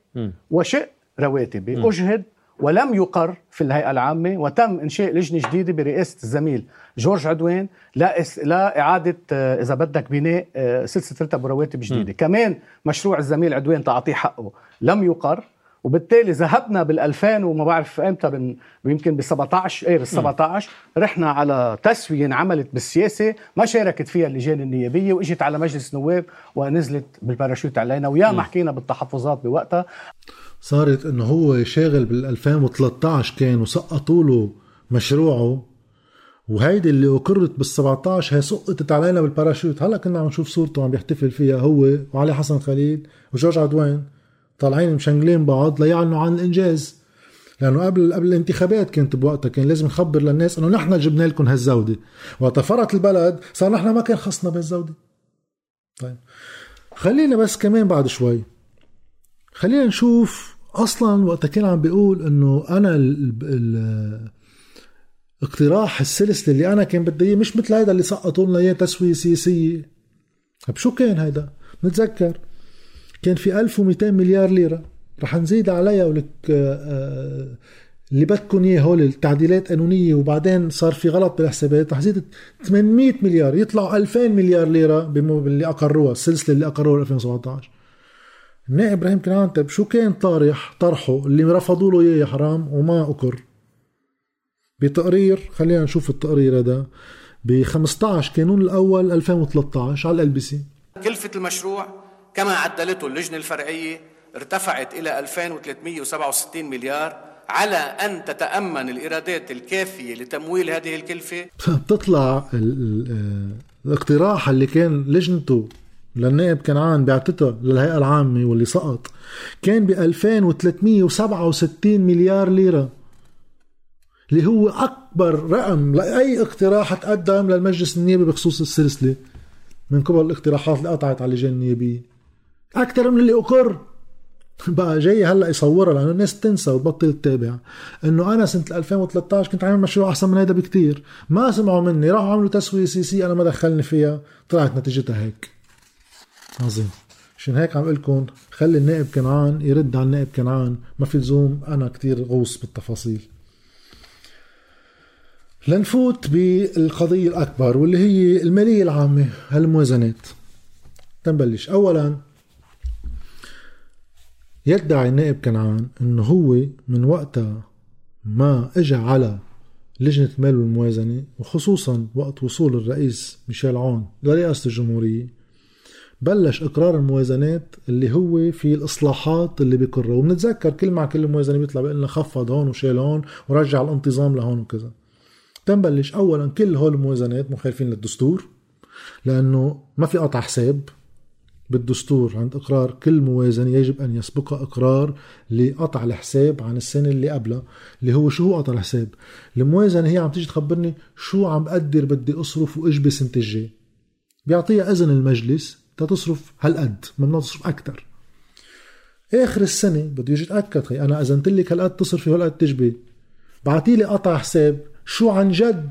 وشق رواتبي. أجهد ولم يقر في الهيئة العامة وتم إنشاء لجنة جديدة برئاسة الزميل جورج عدوان لا, لا إعادة آه، إذا بدك بناء آه، سلسلة رتب ورواتب جديدة. م. كمان مشروع الزميل عدوان تعطيه حقه. لم يقر وبالتالي ذهبنا بال 2000 وما بعرف إمتى يمكن ب 17 إيه بال 17 رحنا على تسوية انعملت بالسياسة ما شاركت فيها اللجان النيابية وإجت على مجلس نواب ونزلت بالباراشوت علينا ويا ما حكينا بالتحفظات بوقتها. صارت إنه هو شاغل بال 2013 كان وسقطوا له مشروعه وهيدي اللي أقرت بال 17 هي سقطت علينا بالباراشوت. هلأ كنا عم نشوف صورته عم بيحتفل فيها هو وعلي حسن خليل وجورج عدوان. طالعين مشنجلين بعض ليعلنوا عن الإنجاز. لأنه قبل قبل الانتخابات كنت بوقتها كان لازم نخبر للناس إنه نحن جبنا لكم هالزوده وقت فرط البلد صار نحن ما كان خصنا بهالزوده طيب. خلينا بس كمان بعد شوي. خلينا نشوف أصلا وقتها كان عم بيقول إنه أنا ال اقتراح السلسلة اللي أنا كان بدي إياه مش مثل هيدا اللي سقطوا لنا إياه تسوية سياسية. طيب شو كان هيدا؟ نتذكر. كان في 1200 مليار ليرة. رح نزيد عليها ولك آه، آه، اللي بدكم إياه هول التعديلات قانونية وبعدين صار في غلط بالحسابات رح زيد 800 مليار. يطلعوا 2000 مليار ليرة باللي أقروها السلسلة اللي أقروها 2017 النائب إبراهيم كنعان طيب شو كان طارح طرحه اللي رفضوا له إياه يا حرام وما اقر بتقرير خلينا نشوف التقرير هذا ب 15 كانون الأول 2013 على ال بي سي كلفة المشروع كما عدلته اللجنة الفرعية ارتفعت إلى 2367 مليار على أن تتأمن الإيرادات الكافية لتمويل هذه الكلفة. بتطلع الاقتراح اللي كان لجنته للنائب كنعان بعتتها للهيئة العامة واللي سقط كان ب 2367 مليار ليرة اللي هو أكبر رقم لأي اقتراح تقدم للمجلس النيابي بخصوص السلسلة من قبل الاقتراحات اللي قطعت على اللجان النيابية. أكثر من اللي أقر. بقى جاي هلأ يصورها لأنه الناس تنسى وتبطل تتابع. إنه أنا سنة 2013 كنت عامل مشروع أحسن من هذا بكتير. ما سمعوا مني راحوا عملوا تسويه سياسيه أنا ما دخلني فيها. طلعت نتيجتها هيك. عظيم. عشان هيك عم لكم؟ خلي النائب كنعان يرد على النائب كنعان. ما في لزوم أنا كتير غوص بالتفاصيل. لنفوت بالقضية الأكبر واللي هي المالية العامة هالموازنات. تنبلش. أولا يدعي النائب كنعان إنه هو من وقتها ما اجى على لجنة المال والموازنة وخصوصا وقت وصول الرئيس ميشيل عون لرئاسة الجمهورية بلش إقرار الموازنات اللي هو في الإصلاحات اللي بيقرها وبنتذكر كل مع كل موازنة بيطلع بيقول لنا خفض هون وشال هون ورجع الانتظام لهون وكذا. تنبلش اولا كل هول الموازنات مخالفين للدستور لأنه ما في قطع حساب. بالدستور عند إقرار كل موازنة يجب أن يسبقها إقرار لقطع الحساب عن السنة اللي قبلها اللي هو شو هو قطع الحساب؟ الموازنة هي عم تيجي تخبرني شو عم بقدر بدي أصرف وإجبي سنة الجاي بيعطيها إذن المجلس تتصرف هالقد ممنوع تصرف أكثر آخر السنة بده يجي يتأكد خي أنا أذنت لك هالقد تصرفي وهالقد تجبي. بعتي لي قطع حساب شو عن جد؟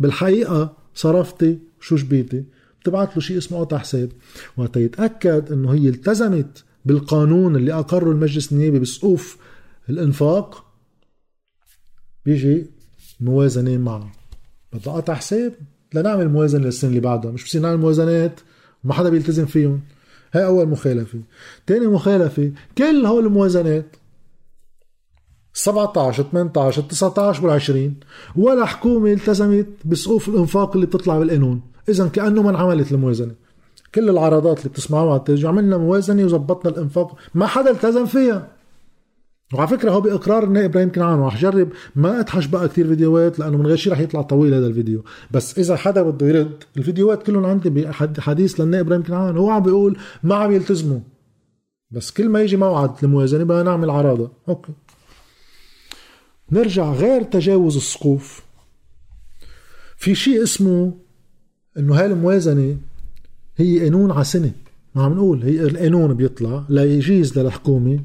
بالحقيقة صرفتي شو جبيتي؟ بتبعت له شيء اسمه قطع حساب. وقت يتأكد إنه هي التزمت بالقانون اللي أقره المجلس النيابي بسقوف الإنفاق. بيجي موازنة معه. بدها قطع حساب. لنعمل موازنة للسنة اللي بعدها. مش بصير نعمل موازنات وما حدا بيلتزم فيهم. هاي أول مخالفة. تاني مخالفة كل هول الموازنات 17 18 19 وال 20 ولا حكومة التزمت بسقوف الإنفاق اللي بتطلع بالقانون. اذا كأنه ما انعملت الموازنة. كل العرضات اللي بتسمعوها على عملنا موازنة وظبطنا الإنفاق. ما حدا التزم فيها. وعلى فكرة هو بإقرار النائب إبراهيم كنعان ورح جرب ما ادحش بقى كثير فيديوهات لأنه من غير شيء رح يطلع طويل هذا الفيديو. بس إذا حدا بده يرد الفيديوهات كلهم عندي بحديث للنائب إبراهيم كنعان. هو عم بيقول ما عم يلتزموا. بس كل ما يجي موعد الموازنة بدنا نعمل عراضة. أوكي. نرجع غير تجاوز السقوف. في شيء اسمه إنه هاي الموازنة هي قانون على سنة. ما عم نقول هي القانون بيطلع لا يجيز للحكومة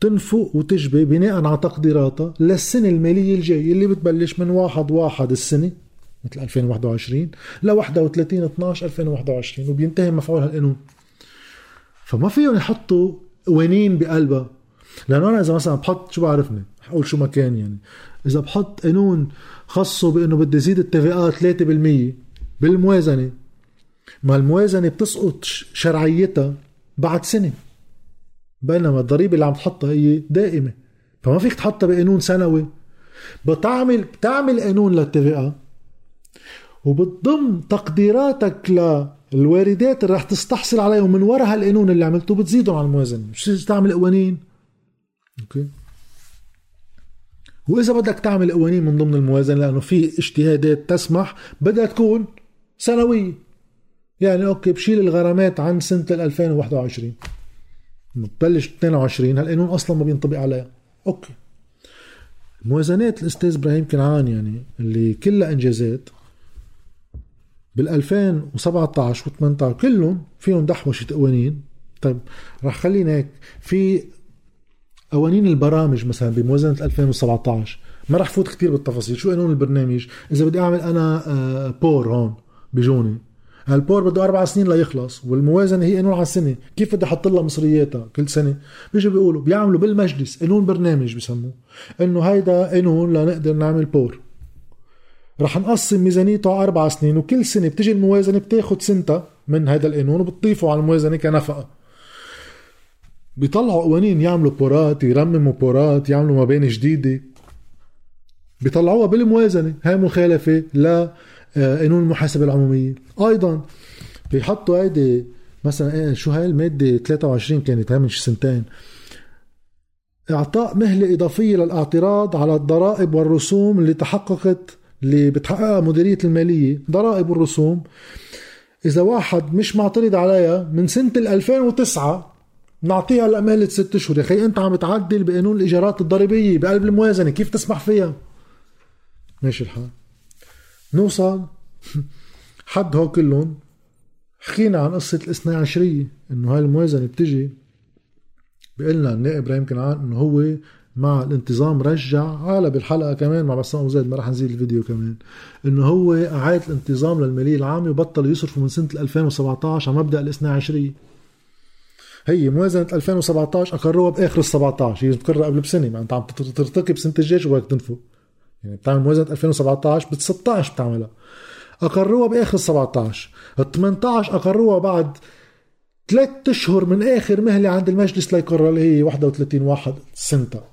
تنفق وتجبي بناء على تقديراتها للسنة المالية الجاية اللي بتبلش من واحد واحد السنة مثل 2021 ل 31 12 2021 وبينتهي مفعول هالقانون. فما فيهم يحطوا قوانين بقلبها. لأنه أنا إذا مثلا بحط شو بعرفني؟ حقول شو ما كان يعني. إذا بحط قانون خاصه بإنه بدي زيد التي 3% بالموازنة. ما الموازنة بتسقط شرعيتها بعد سنة. بينما الضريبة اللي عم تحطها هي دائمة. فما فيك تحطها بقانون سنوي. بتعمل بتعمل قانون للتي وبتضم تقديراتك للواردات اللي رح تستحصل عليهم من وراء هالقانون اللي عملته. بتزيدهم على الموازنة. مش تعمل قوانين؟ okay. وإذا بدك تعمل قوانين من ضمن الموازنة لأنه في اجتهادات تسمح بدها تكون سنوية يعني okay بشيل الغرامات عن سنة 2021 بتبلش 22 هالقانون أصلا ما بينطبق عليها. okay. موازنات الأستاذ إبراهيم كنعان يعني اللي كلها انجازات بال 2017 و 18 كلهم فيهم دحوشه قوانين. طيب رح خلينا هيك. في قوانين البرامج مثلا بموازنة 2017 ما رح فوت كثير بالتفاصيل. شو قانون البرنامج؟ إذا بدي أعمل أنا آه، port هون. بيجوني هالport بده أربع سنين ليخلص والموازنة هي قانون على السنة. كيف بدي أحط لها مصرياتها كل سنة؟ بيجوا بيقولوا بيعملوا بالمجلس قانون برنامج بسموه. إنه هيدا قانون لنقدر نعمل بور. رح نقسم ميزانيته على أربع سنين وكل سنة بتجي الموازنة بتاخذ سنتها من هذا القانون وبتضيفه على الموازنة كنفقة. بيطلعوا قوانين يعملوا بورات يرمموا بورات يعملوا مباني جديدة. بيطلعوها بالموازنة. هاي مخالفة ل آه، قانون المحاسبة العمومية. أيضا بيحطوا هيدي مثلا إيه شو هاي المادة 23 كانت؟ هاي من سنتين. إعطاء مهلة إضافية للأعتراض على الضرائب والرسوم اللي تحققت اللي بتحققها مديرية المالية. ضرائب والرسوم. إذا واحد مش معترض عليها من سنة 2009 نعطيها لأمالة ست أشهر يا أخي أنت عم تعدل بقانون الإيجارات الضريبية بقلب الموازنة. كيف تسمح فيها؟ ماشي الحال. نوصل. حد هو كلهم. حكينا عن قصة الاثنى عشرية إنه هاي الموازنة بتجي. بيقلنا النائب إبراهيم كنعان إنه هو مع الانتظام رجع على بالحلقة كمان مع بسام زيد ما راح نزيد الفيديو كمان. إنه هو أعاد الانتظام للماليه العامة وبطل يصرفوا من سنة 2017 على مبدأ الاثنى عشرية. هي موازنة 2017 أقروها بآخر ال 17 هي بتقرها قبل بسنة ما أنت عم ترتقي بسنة الجيش وهيك تنفق. يعني بتعمل موازنة 2017 ب 16 بتعملها. أقروها بآخر ال 17 ال 18 أقروها بعد ثلاث أشهر من آخر مهلة عند المجلس ليقرر اللي هي 31 واحد سنتا.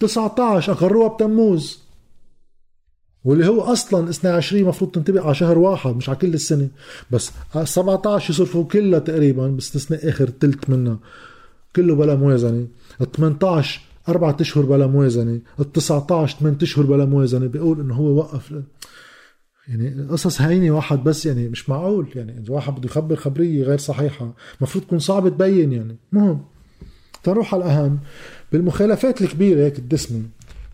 19 أقروها بتموز واللي هو أصلا 22 المفروض تنطبق على شهر واحد مش على كل السنة. بس 17 يصرفوا كلها تقريبا باستثناء آخر ثلث منها. كله بلا موازنة. ال 18 أربعة أشهر بلا موازنة ال 19 8 أشهر بلا موازنة بيقول إنه هو وقف يعني قصص هينة واحد بس يعني مش معقول يعني إذا واحد بده يخبر خبرية غير صحيحة المفروض تكون صعبة تبين يعني. مهم. تروح على الأهم بالمخالفات الكبيرة هيك الدسمة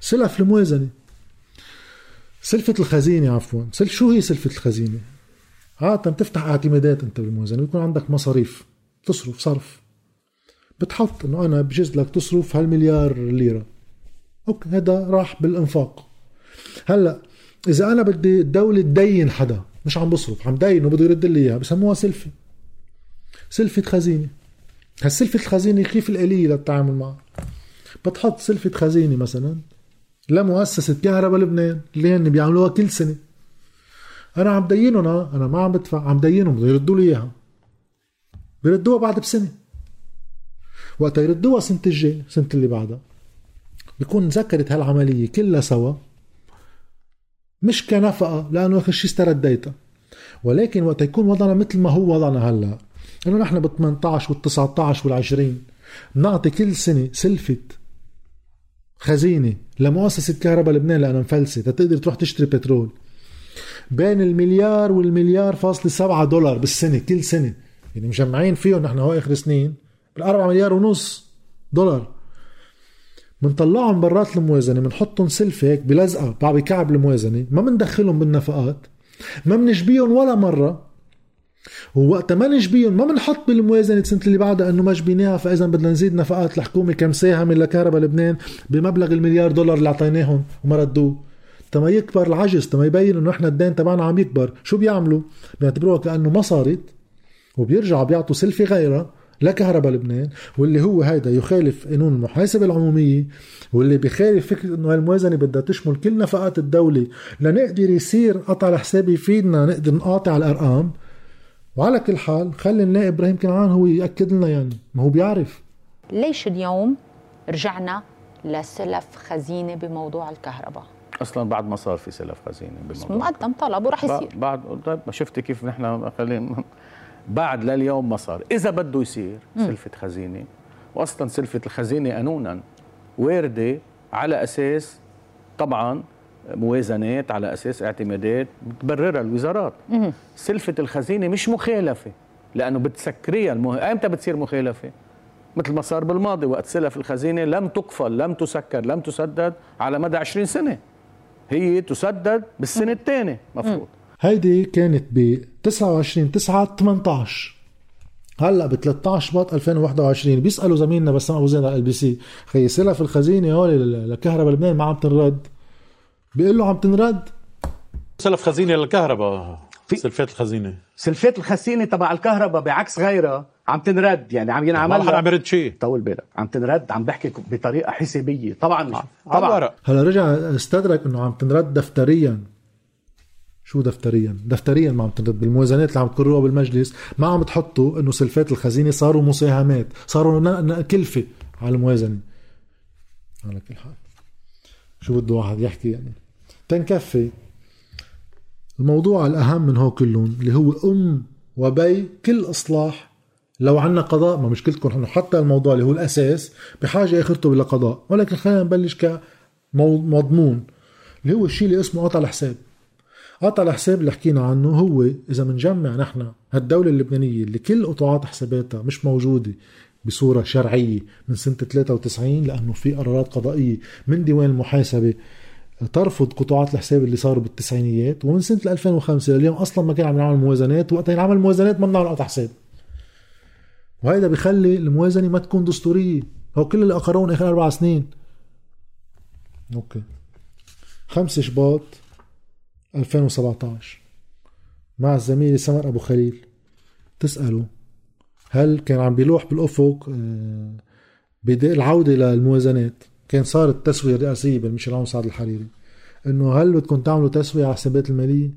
سلف الموازنة. سلفة الخزينة عفوا. سل شو هي سلفة الخزينة؟ عادة بتفتح اعتمادات أنت بالموازنة بيكون عندك مصاريف تصرف صرف. بتحط إنه أنا بجوز لك تصرف هالمليار ليرة. أوكي هذا راح بالإنفاق. هلأ إذا أنا بدي الدولة تدين حدا مش عم بصرف عم دين وبده يرد لي إياها بسموها سلفة سلفة خزينة. هالسلفة الخزينة كيف الآلية للتعامل معها؟ بتحط سلفة خزينة مثلا لمؤسسة كهرباء لبنان اللي هن بيعملوها كل سنة. أنا عم دينهم أنا ما عم بدفع عم دينهم بده يردوا لي إياها. بيردوها بعد بسنة. وقت يردوها سنة الجاي سنة اللي بعدها. بيكون ذكرت هالعملية كلها سوا. مش كنفقة لأنه آخر شيء استرديتها. ولكن وقت يكون وضعنا مثل ما هو وضعنا هلأ. إنه نحن بال 18 وال 19 وال 20 بنعطي كل سنة سلفه خزينة لمؤسسة كهرباء لبنان لأنها مفلسة. تقدر تروح تشتري بترول. بين المليار والمليار فاصلة سبعة دولار بالسنة كل سنة. يعني مجمعين فيهم نحن هو آخر سنين. بالأربعة مليار ونص دولار. بنطلعهم برات الموازنة بنحطهم سلفة هيك بلزقة بعد بكعب الموازنة. ما بندخلهم بالنفقات ما بنجبيهم ولا مرة. ووقت ما نجبيهم ما بنحط بالموازنة السنة اللي بعدها إنه ما جبيناها فإذا بدنا نزيد نفقات الحكومة كم ساهم لكهرباء لبنان بمبلغ المليار دولار اللي أعطيناهم وما ردوه. تما يكبر العجز تما يبين إنه إحنا الدين تبعنا عم يكبر. شو بيعملوا؟ بيعتبروها كأنه ما صارت وبيرجعوا بيعطوا سلفة غيرها. لكهرباء لبنان واللي هو هيدا يخالف قانون المحاسبة العمومية واللي بيخالف فكرة إنه الموازنة بدها تشمل كل نفقات الدولة لنقدر يصير قطع الحساب يفيدنا نقدر نقاطع الأرقام. وعلى كل حال خلي النائب إبراهيم كنعان هو يأكد لنا يعني ما هو بيعرف. ليش اليوم رجعنا لسلف خزينة بموضوع الكهرباء؟ أصلا بعد ما صار في سلف خزينة بالموضوع مقدم طلب وراح يصير. بعد طيب شفتي كيف نحن خلينا بعد لليوم ما صار. إذا بده يصير سلفة خزينة. واصلا سلفة الخزينة قانونا واردة على أساس طبعا موازنات على أساس اعتمادات بتبررها الوزارات. مم. سلفة الخزينة مش مخالفة لأنه بتسكريها المه... إمتى بتصير مخالفة؟ مثل ما صار بالماضي وقت سلف الخزينة لم تقفل لم تسكر لم تسدد على مدى 20 سنة. هي تسدد بالسنة الثانية مفروض. هيدي كانت ب 29 9 18 هلأ ب 13 شباط 2021 بيسألوا زميلنا بسام أبو زيد على ال LBC خي سلف الخزينة هول لكهرباء لبنان ما عم تنرد. بيقول له عم تنرد؟ سلف خزينة للكهرباء. في سلفات الخزينة. سلفات الخزينة تبع الكهرباء بعكس غيرها عم تنرد. يعني عم ينعمل ما عم يرد شيء. طول بالك. عم تنرد عم بحكي بطريقة حسابية. طبعا مش طبعا. هلا رجع استدرك إنه عم تنرد دفتريا. شو دفتريا؟ دفتريا ما عم تنرد بالموازنات اللي عم تقروها بالمجلس ما عم تحطوا إنه سلفات الخزينة صاروا مساهمات صاروا كلفة على الموازنة. على كل حال. شو بده واحد يحكي يعني؟ تنكفي. الموضوع الأهم من هو كلهم اللي هو أم وبي كل إصلاح لو عنا قضاء ما مشكلتكم انه حتى الموضوع اللي هو الأساس بحاجة أخرته لقضاء ولكن خلينا نبلش كمضمون اللي هو الشيء اللي اسمه قطع الحساب. قطع الحساب اللي حكينا عنه هو إذا بنجمع نحن هالدولة اللبنانية اللي كل قطاعات حساباتها مش موجودة بصورة شرعية من سنة 93 لأنه في قرارات قضائية من ديوان المحاسبة ترفض قطاعات الحساب اللي صاروا بالتسعينيات ومن سنة 2005 لليوم أصلا ما كان عم يعمل موازنات وقت ينعمل موازنات ما بنعمل قطع حساب. وهيدا بخلي الموازنة ما تكون دستورية. هو كل اللي أقرون آخر أربع سنين. أوكي. 5 شباط 2017 مع الزميل سمر أبو خليل. تسأله هل كان عم بيلوح بالأفق؟ آه، العودة للموازنات كان صارت التسوية الرئاسية بالميشيل عون سعد الحريري. إنه هل بدكم تعملوا تسوية على الحسابات المالية؟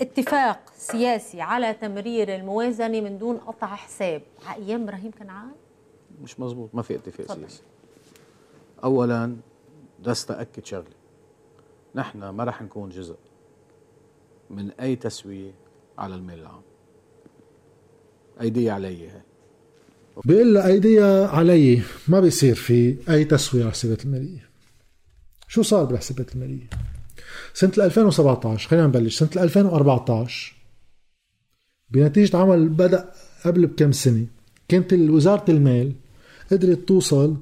اتفاق سياسي على تمرير الموازنة من دون قطع حساب. على أيام إبراهيم كنعان؟ مش مزبوط ما في اتفاق فضل. سياسي. اولا بس تاكد شغلة. نحن ما رح نكون جزء. من أي تسوية على المال العام ايدي علي هي. بيقول له ايديها علي ما بيصير في أي تسوية على الحسابات المالية. شو صار بالحسابات المالية؟ سنة 2017 خلينا نبلش. سنة 2014 بنتيجة عمل بدأ قبل بكم سنة كانت وزاره المال قدرت توصل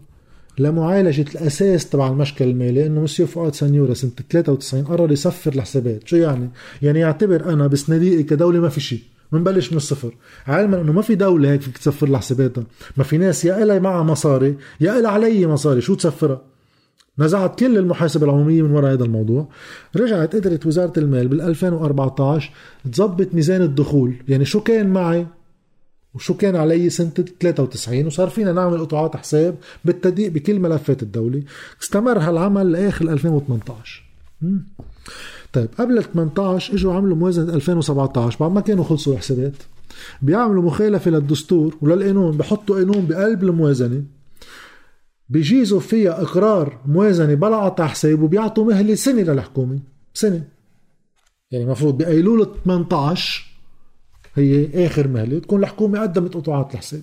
لمعالجة الأساس تبع المشكل المالي إنه مسيو فؤاد سنيورة سنة 93 قرر يصفر الحسابات، شو يعني؟ يعني يعتبر أنا بصناديقي كدولة ما في شيء، بنبلش من الصفر. علما إنه ما في دولة هيك فيك تسفر لها حساباتها ما في ناس يا إلها معها مصاري يا إلها علي مصاري. شو تسفرها؟ نزعت كل المحاسبة العمومية من وراء هذا الموضوع. رجعت قدرت وزارة المال بال 2014 تظبط ميزان الدخول. يعني شو كان معي؟ وشو كان علي سنة 93 وصار فينا نعمل قطاعات حساب بالتدقيق بكل ملفات الدولة. استمر هالعمل لآخر 2018 طيب قبل 18 إجوا عملوا موازنة 2017 بعد ما كانوا خلصوا الحسابات. بيعملوا مخالفة للدستور وللقانون بحطوا قانون بقلب الموازنة. بيجيزوا فيها إقرار موازنة بلا قطع حساب وبيعطوا مهلة سنة للحكومة. سنة. يعني المفروض بايلول 18 هي آخر مهلة. تكون الحكومة قدمت قطاعات الحساب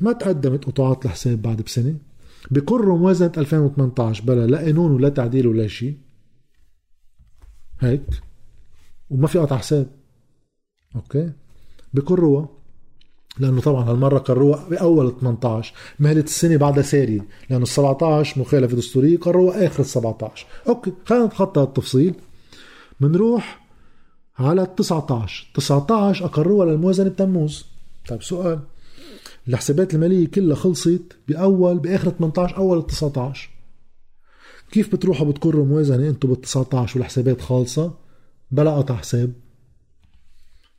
ما تقدمت قطاعات الحساب بعد بسنة. بقروا موازنة 2018 بلا لا قانون ولا تعديل ولا شيء. هيك. وما في قطع حساب. okay؟ بقروها لأنه طبعا هالمرة قروها بأول 18 مهلة السنة بعدها سارية. لأنه ال 17 مخالفة دستورية قروها آخر ال 17 okay خلينا نتخطى التفصيل بنروح على ال 19 19 أقروها للموازنة بتموز. طيب سؤال. الحسابات المالية كلها خلصت باول بآخر 18 أول 19 كيف بتروحوا بتقروا موازنة أنتم بال 19 والحسابات خالصة؟ بلا قطع حساب.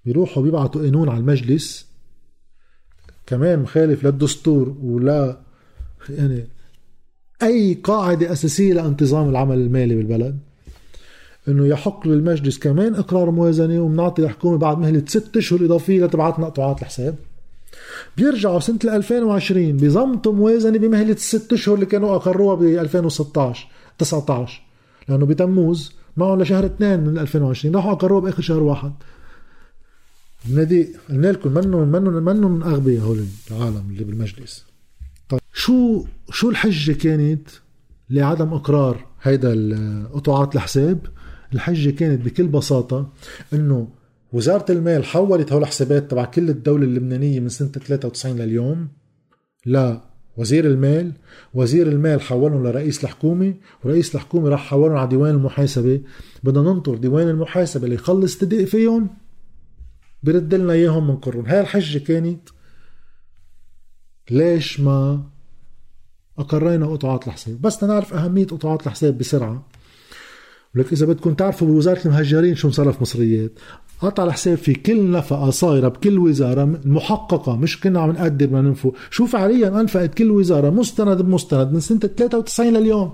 بيروحوا بيبعتوا قانون على المجلس. كمان مخالف للدستور ولا يعني أي قاعدة أساسية لانتظام العمل المالي بالبلد. إنه يحق للمجلس كمان إقرار موازنة ومنعطي الحكومة بعد مهلة ست أشهر إضافية لتبعتنا قطعات الحساب. بيرجعوا سنة 2020 بيزمطوا موازنة بمهلة الست أشهر اللي كانوا أقروها ب 2016 19 لأنه بتموز معهم لشهر اثنين من 2020 راحوا أقروها بآخر شهر واحد. النادي قلنا لكم منهم منهم منهم اغبياء هول العالم اللي بالمجلس. طيب شو شو الحجة كانت لعدم إقرار هيدا قطاعات الحساب؟ الحجة كانت بكل بساطة إنه وزارة المال حولت هول الحسابات تبع كل الدولة اللبنانية من سنة 93 لليوم لا وزير المال وزير المال حولهم لرئيس الحكومة ورئيس الحكومة راح حولهم على ديوان المحاسبة. بدنا ننطر ديوان المحاسبة اللي يخلص تدق فيهم برد لنا إياهم من قرون هاي الحجة كانت ليش ما أقرينا قطعات الحساب؟ بس نعرف أهمية قطعات الحساب بسرعة. ولك إذا بدكم تعرفوا بوزارة المهجرين شو مصرف مصريات؟ قطع الحساب في كل نفقة صايرة بكل وزارة محققة مش كنا عم نقدر ما ننفق شو فعليا؟ أنفقت كل وزارة مستند بمستند من سنة 93 لليوم.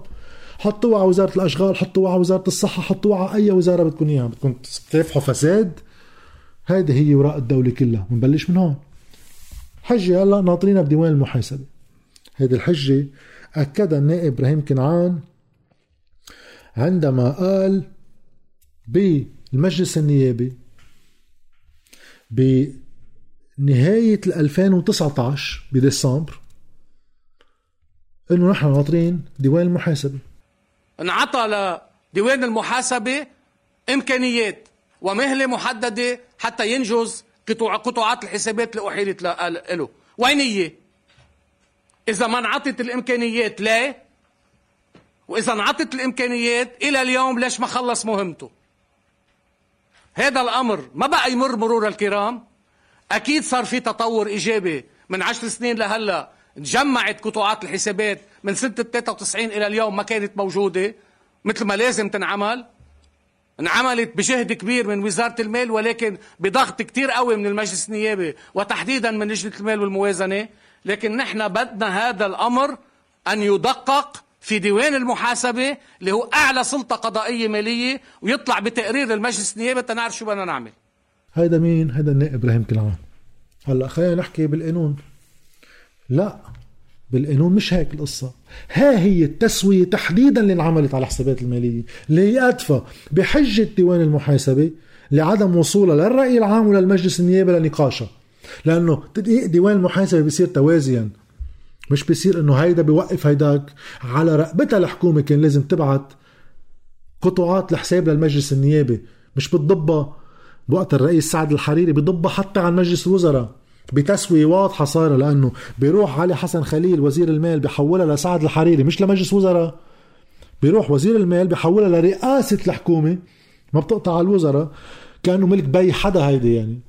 حطوها على وزارة الأشغال حطوها على وزارة الصحة حطوها على أي وزارة بدكم إياها. بدكم تكافحوا فساد؟ هيدي هي وراء الدولة كلها. بنبلش من هون. حجة هلأ ناطرينها بديوان المحاسبة. هيدي الحجة أكدها النائب إبراهيم كنعان عندما قال بالمجلس النيابي نهاية 2019 بديسمبر إنه نحن ناطرين ديوان المحاسبة انعطى لديوان المحاسبة إمكانيات ومهلة محددة حتى ينجز قطوع قطوعات الحسابات اللي أحيلت له وين هي؟ إذا ما انعطت الإمكانيات ليه؟ وإذا انعطت الإمكانيات إلى اليوم ليش ما خلص مهمته؟ هذا الأمر ما بقى يمر مرور الكرام؟ أكيد صار في تطور إيجابي من عشر سنين لهلأ. تجمعت قطوعات الحسابات من سنة 93 إلى اليوم ما كانت موجودة. مثل ما لازم تنعمل. انعملت بجهد كبير من وزارة المال ولكن بضغط كتير قوي من المجلس النيابي وتحديدا من لجنة المال والموازنة. لكن نحن بدنا هذا الأمر أن يدقق في ديوان المحاسبة اللي هو أعلى سلطة قضائية مالية ويطلع بتقرير للمجلس النيابي تنعرف شو بدنا نعمل. هيدا مين؟ هيدا النائب إبراهيم كنعان هلأ خلينا نحكي بالقانون. لا بالقانون مش هيك القصة. ها هي التسوية تحديدا اللي انعملت على الحسابات المالية. اللي هي أدفى بحجة ديوان المحاسبة لعدم وصولها للرأي العام وللمجلس النيابي لنقاشها. لأنه تدقيق ديوان المحاسبة بيصير توازيا. مش بيصير إنه هيدا بيوقف هيداك على رقبتها الحكومة كان لازم تبعت قطوعات الحساب للمجلس النيابي. مش بتضبها بوقت الرئيس سعد الحريري بضبها حتى عن مجلس الوزراء. بتسوية واضحة صايرة لأنه بيروح علي حسن خليل وزير المال بحولها لسعد الحريري مش لمجلس وزراء. بيروح وزير المال بحولها لرئاسة الحكومة ما بتقطع على الوزراء. كأنه ملك بي حدا هيدي يعني.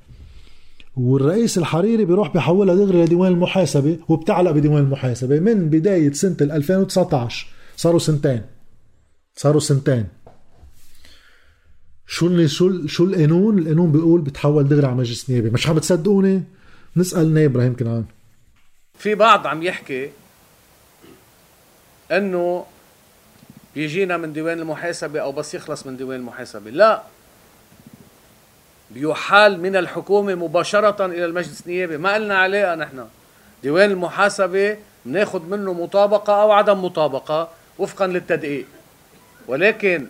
والرئيس الحريري بيروح بحولها دغري لديوان المحاسبة وبتعلق بديوان المحاسبة. من بداية سنة 2019 صاروا سنتين. صاروا سنتين. شو شو شو القانون؟ القانون بيقول بتحول دغري على مجلس نيابي، مش عم بتصدقوني؟ نسأل نايب إبراهيم كنعان. في بعض عم يحكي إنه بيجينا من ديوان المحاسبة أو بس يخلص من ديوان المحاسبة. لا. بيحال من الحكومة مباشرة إلى المجلس النيابي. ما قلنا علاقه نحن. ديوان المحاسبة؟ بناخذ منه مطابقة أو عدم مطابقة وفقا للتدقيق. ولكن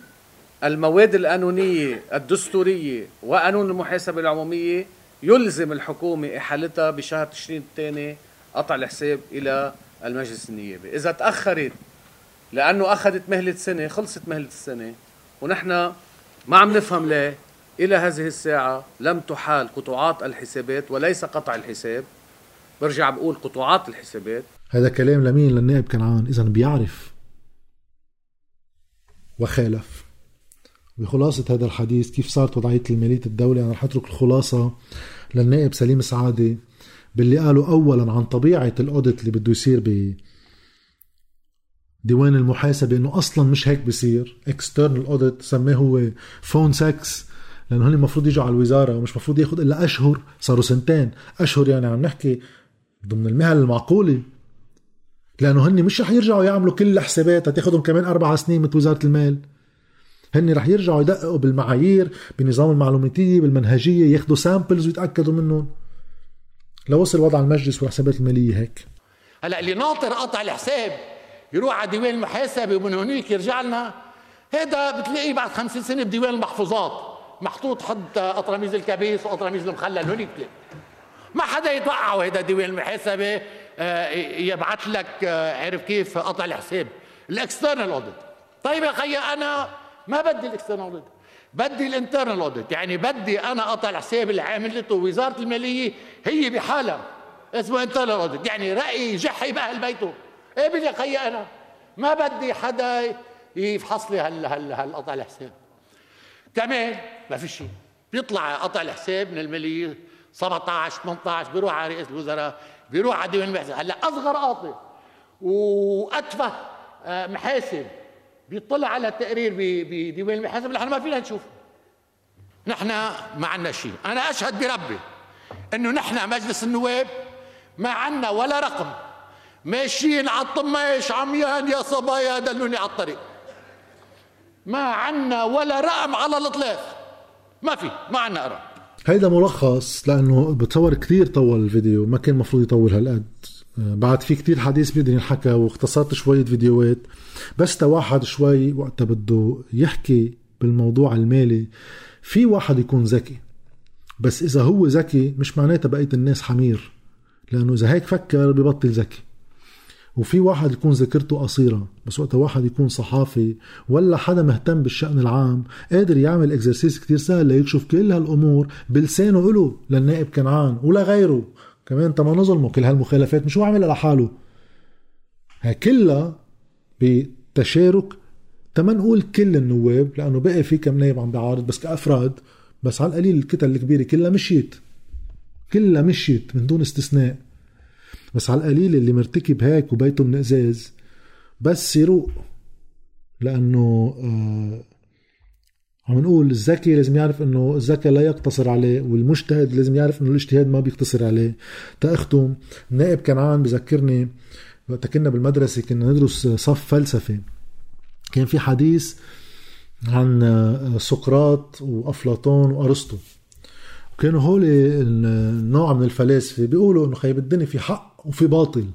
المواد القانونية الدستورية وقانون المحاسبة العمومية يلزم الحكومة إحالتها بشهر تشرين الثاني قطع الحساب إلى المجلس النيابي. إذا تأخرت لأنه أخذت مهلة سنة خلصت مهلة السنة ونحن ما عم نفهم ليه. إلى هذه الساعة لم تحال قطوعات الحسابات وليس قطع الحساب. برجع بقول قطوعات الحسابات. هذا كلام لمين؟ للنائب كنعان. إذا بيعرف وخالف. بخلاصة هذا الحديث كيف صارت وضعية المالية الدولة أنا رح أترك الخلاصة للنائب سليم سعادة باللي قالوا أولا عن طبيعة ال audit اللي بده يصير ب ديوان المحاسبة إنه أصلا مش هيك بصير. external audit سماه هو forensics لأنه هن المفروض يجوا على الوزارة ومش المفروض ياخذ إلا أشهر صاروا سنتين أشهر يعني عم نحكي ضمن المهل المعقولة. لأنه هن مش رح يرجعوا يعملوا كل الحسابات تاخذهم كمان أربع سنين مثل وزارة المال. هن رح يرجعوا يدققوا بالمعايير بنظام المعلوماتية بالمنهجية ياخذوا samples ويتأكدوا منهم. لو وصل وضع المجلس والحسابات المالية هيك. هلا اللي ناطر قطع الحساب يروح على ديوان المحاسبة ومن هنيك يرجع لنا هذا بتلاقيه بعد خمسين سنة بديوان المحفوظات. محطوط حد قطرميز الكبيس وقطرميز المخلل هنيك ما حدا يتوقعه هذا ديوان المحاسبة آه، يبعث لك آه، عرف كيف قطع الحساب. ال external audit طيب يا خيي أنا ما بدي ال external audit بدي ال internal audit يعني بدي أنا قطع الحساب اللي عملته وزاره المالية هي بحالها. اسمه internal audit يعني رايح جحا باهل بيته. قابل ايه يا خيي أنا؟ ما بدي حدا يفحص لي هال هال هالقطع الحساب. كمان ما في شيء. بيطلع قطع الحساب من الماليه 17 18 بيروح على رئيس الوزراء بيروح على ديوان المحاسب هلا أصغر قاطع وأتفه آه، محاسب بيطلع على التقرير بديوان المحاسب نحن ما فينا نشوف نحن ما عندنا شيء. أنا أشهد بربي إنه نحن مجلس النواب ما عندنا ولا رقم. ماشيين على الطماش عميان يا صبايا دلوني على الطريق. ما عندنا ولا رقم على الإطلاق. ما في ما عندنا رقم. هيدا ملخص لأنه بتصور كثير طول الفيديو ما كان المفروض يطول هالقد. آه، بعد في كتير حديث بيقدر ينحكى واختصرت شوية فيديوهات بس تا واحد شوي وقتها بده يحكي بالموضوع المالي في واحد يكون ذكي. بس إذا هو ذكي مش معناتها بقيه الناس حمير لأنه إذا هيك فكر ببطل ذكي. وفي واحد يكون ذاكرته قصيرة بس وقت واحد يكون صحافي ولا حدا مهتم بالشأن العام قادر يعمل اكزرسيس كتير سهل ليكشف كل هالأمور بلسانه له للنائب كنعان ولا غيره. كمان تما نظلمه كل هالمخالفات مش هو عاملها لحاله. كلها بتشارك تما نقول كل النواب لأنه بقي في كم نائب عم بيعارض بس كأفراد بس على القليل الكتل الكبيرة كلها مشيت. كلها مشيت من دون استثناء. بس على القليل اللي مرتكب هيك وبيته من أزاز. بس يروق لأنه آه عم نقول الذكي لازم يعرف إنه الذكاء لا يقتصر عليه والمجتهد لازم يعرف إنه الاجتهاد ما بيقتصر عليه. تاختم النائب كنعان بذكرني وقت كنا بالمدرسة كنا ندرس صف فلسفة. كان في حديث عن آه، سقراط وأفلاطون وأرسطو. وكانوا هول النوع من الفلاسفة بيقولوا إنه خيب الدنيا في حق وفي باطل.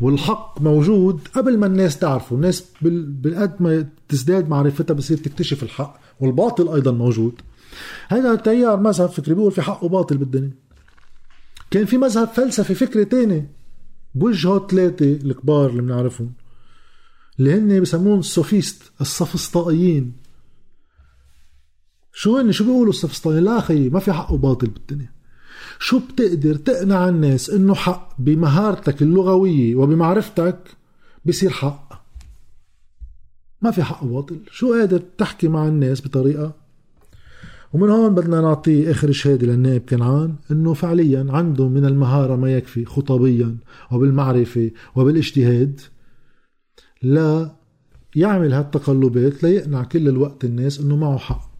والحق موجود قبل ما الناس تعرفه. الناس بالقد ما تزداد معرفتها بصير تكتشف الحق. والباطل أيضا موجود. هذا التيار مذهب فكري بيقول في حق وباطل بالدنيا. كان في مذهب فلسفي فكري تاني بوجهه ثلاثة الكبار اللي بنعرفهم اللي هن بسمون السوفيست السفسطائيين. شو هن؟ شو بيقولوا السفسطائيين لا أخي ما في حق وباطل بالدنيا. شو بتقدر تقنع الناس إنه حق بمهارتك اللغوية وبمعرفتك بصير حق؟ ما في حق وباطل. شو قادر تحكي مع الناس بطريقة؟ ومن هون بدنا نعطيه آخر شهادة للنائب كنعان إنه فعليا عنده من المهارة ما يكفي خطابيا وبالمعرفة وبالاجتهاد لا يعمل هالتقلبات ليقنع كل الوقت الناس إنه معه حق.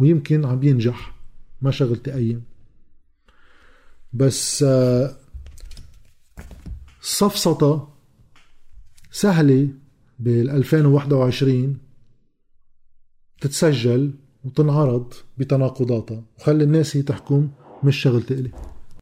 ويمكن عم ينجح ما شغل تقيم بس آه، صفصطة سهلة بال 2021 تتسجل وتنعرض بتناقضاتها وخلي الناس هي تحكم مش شغل تقلي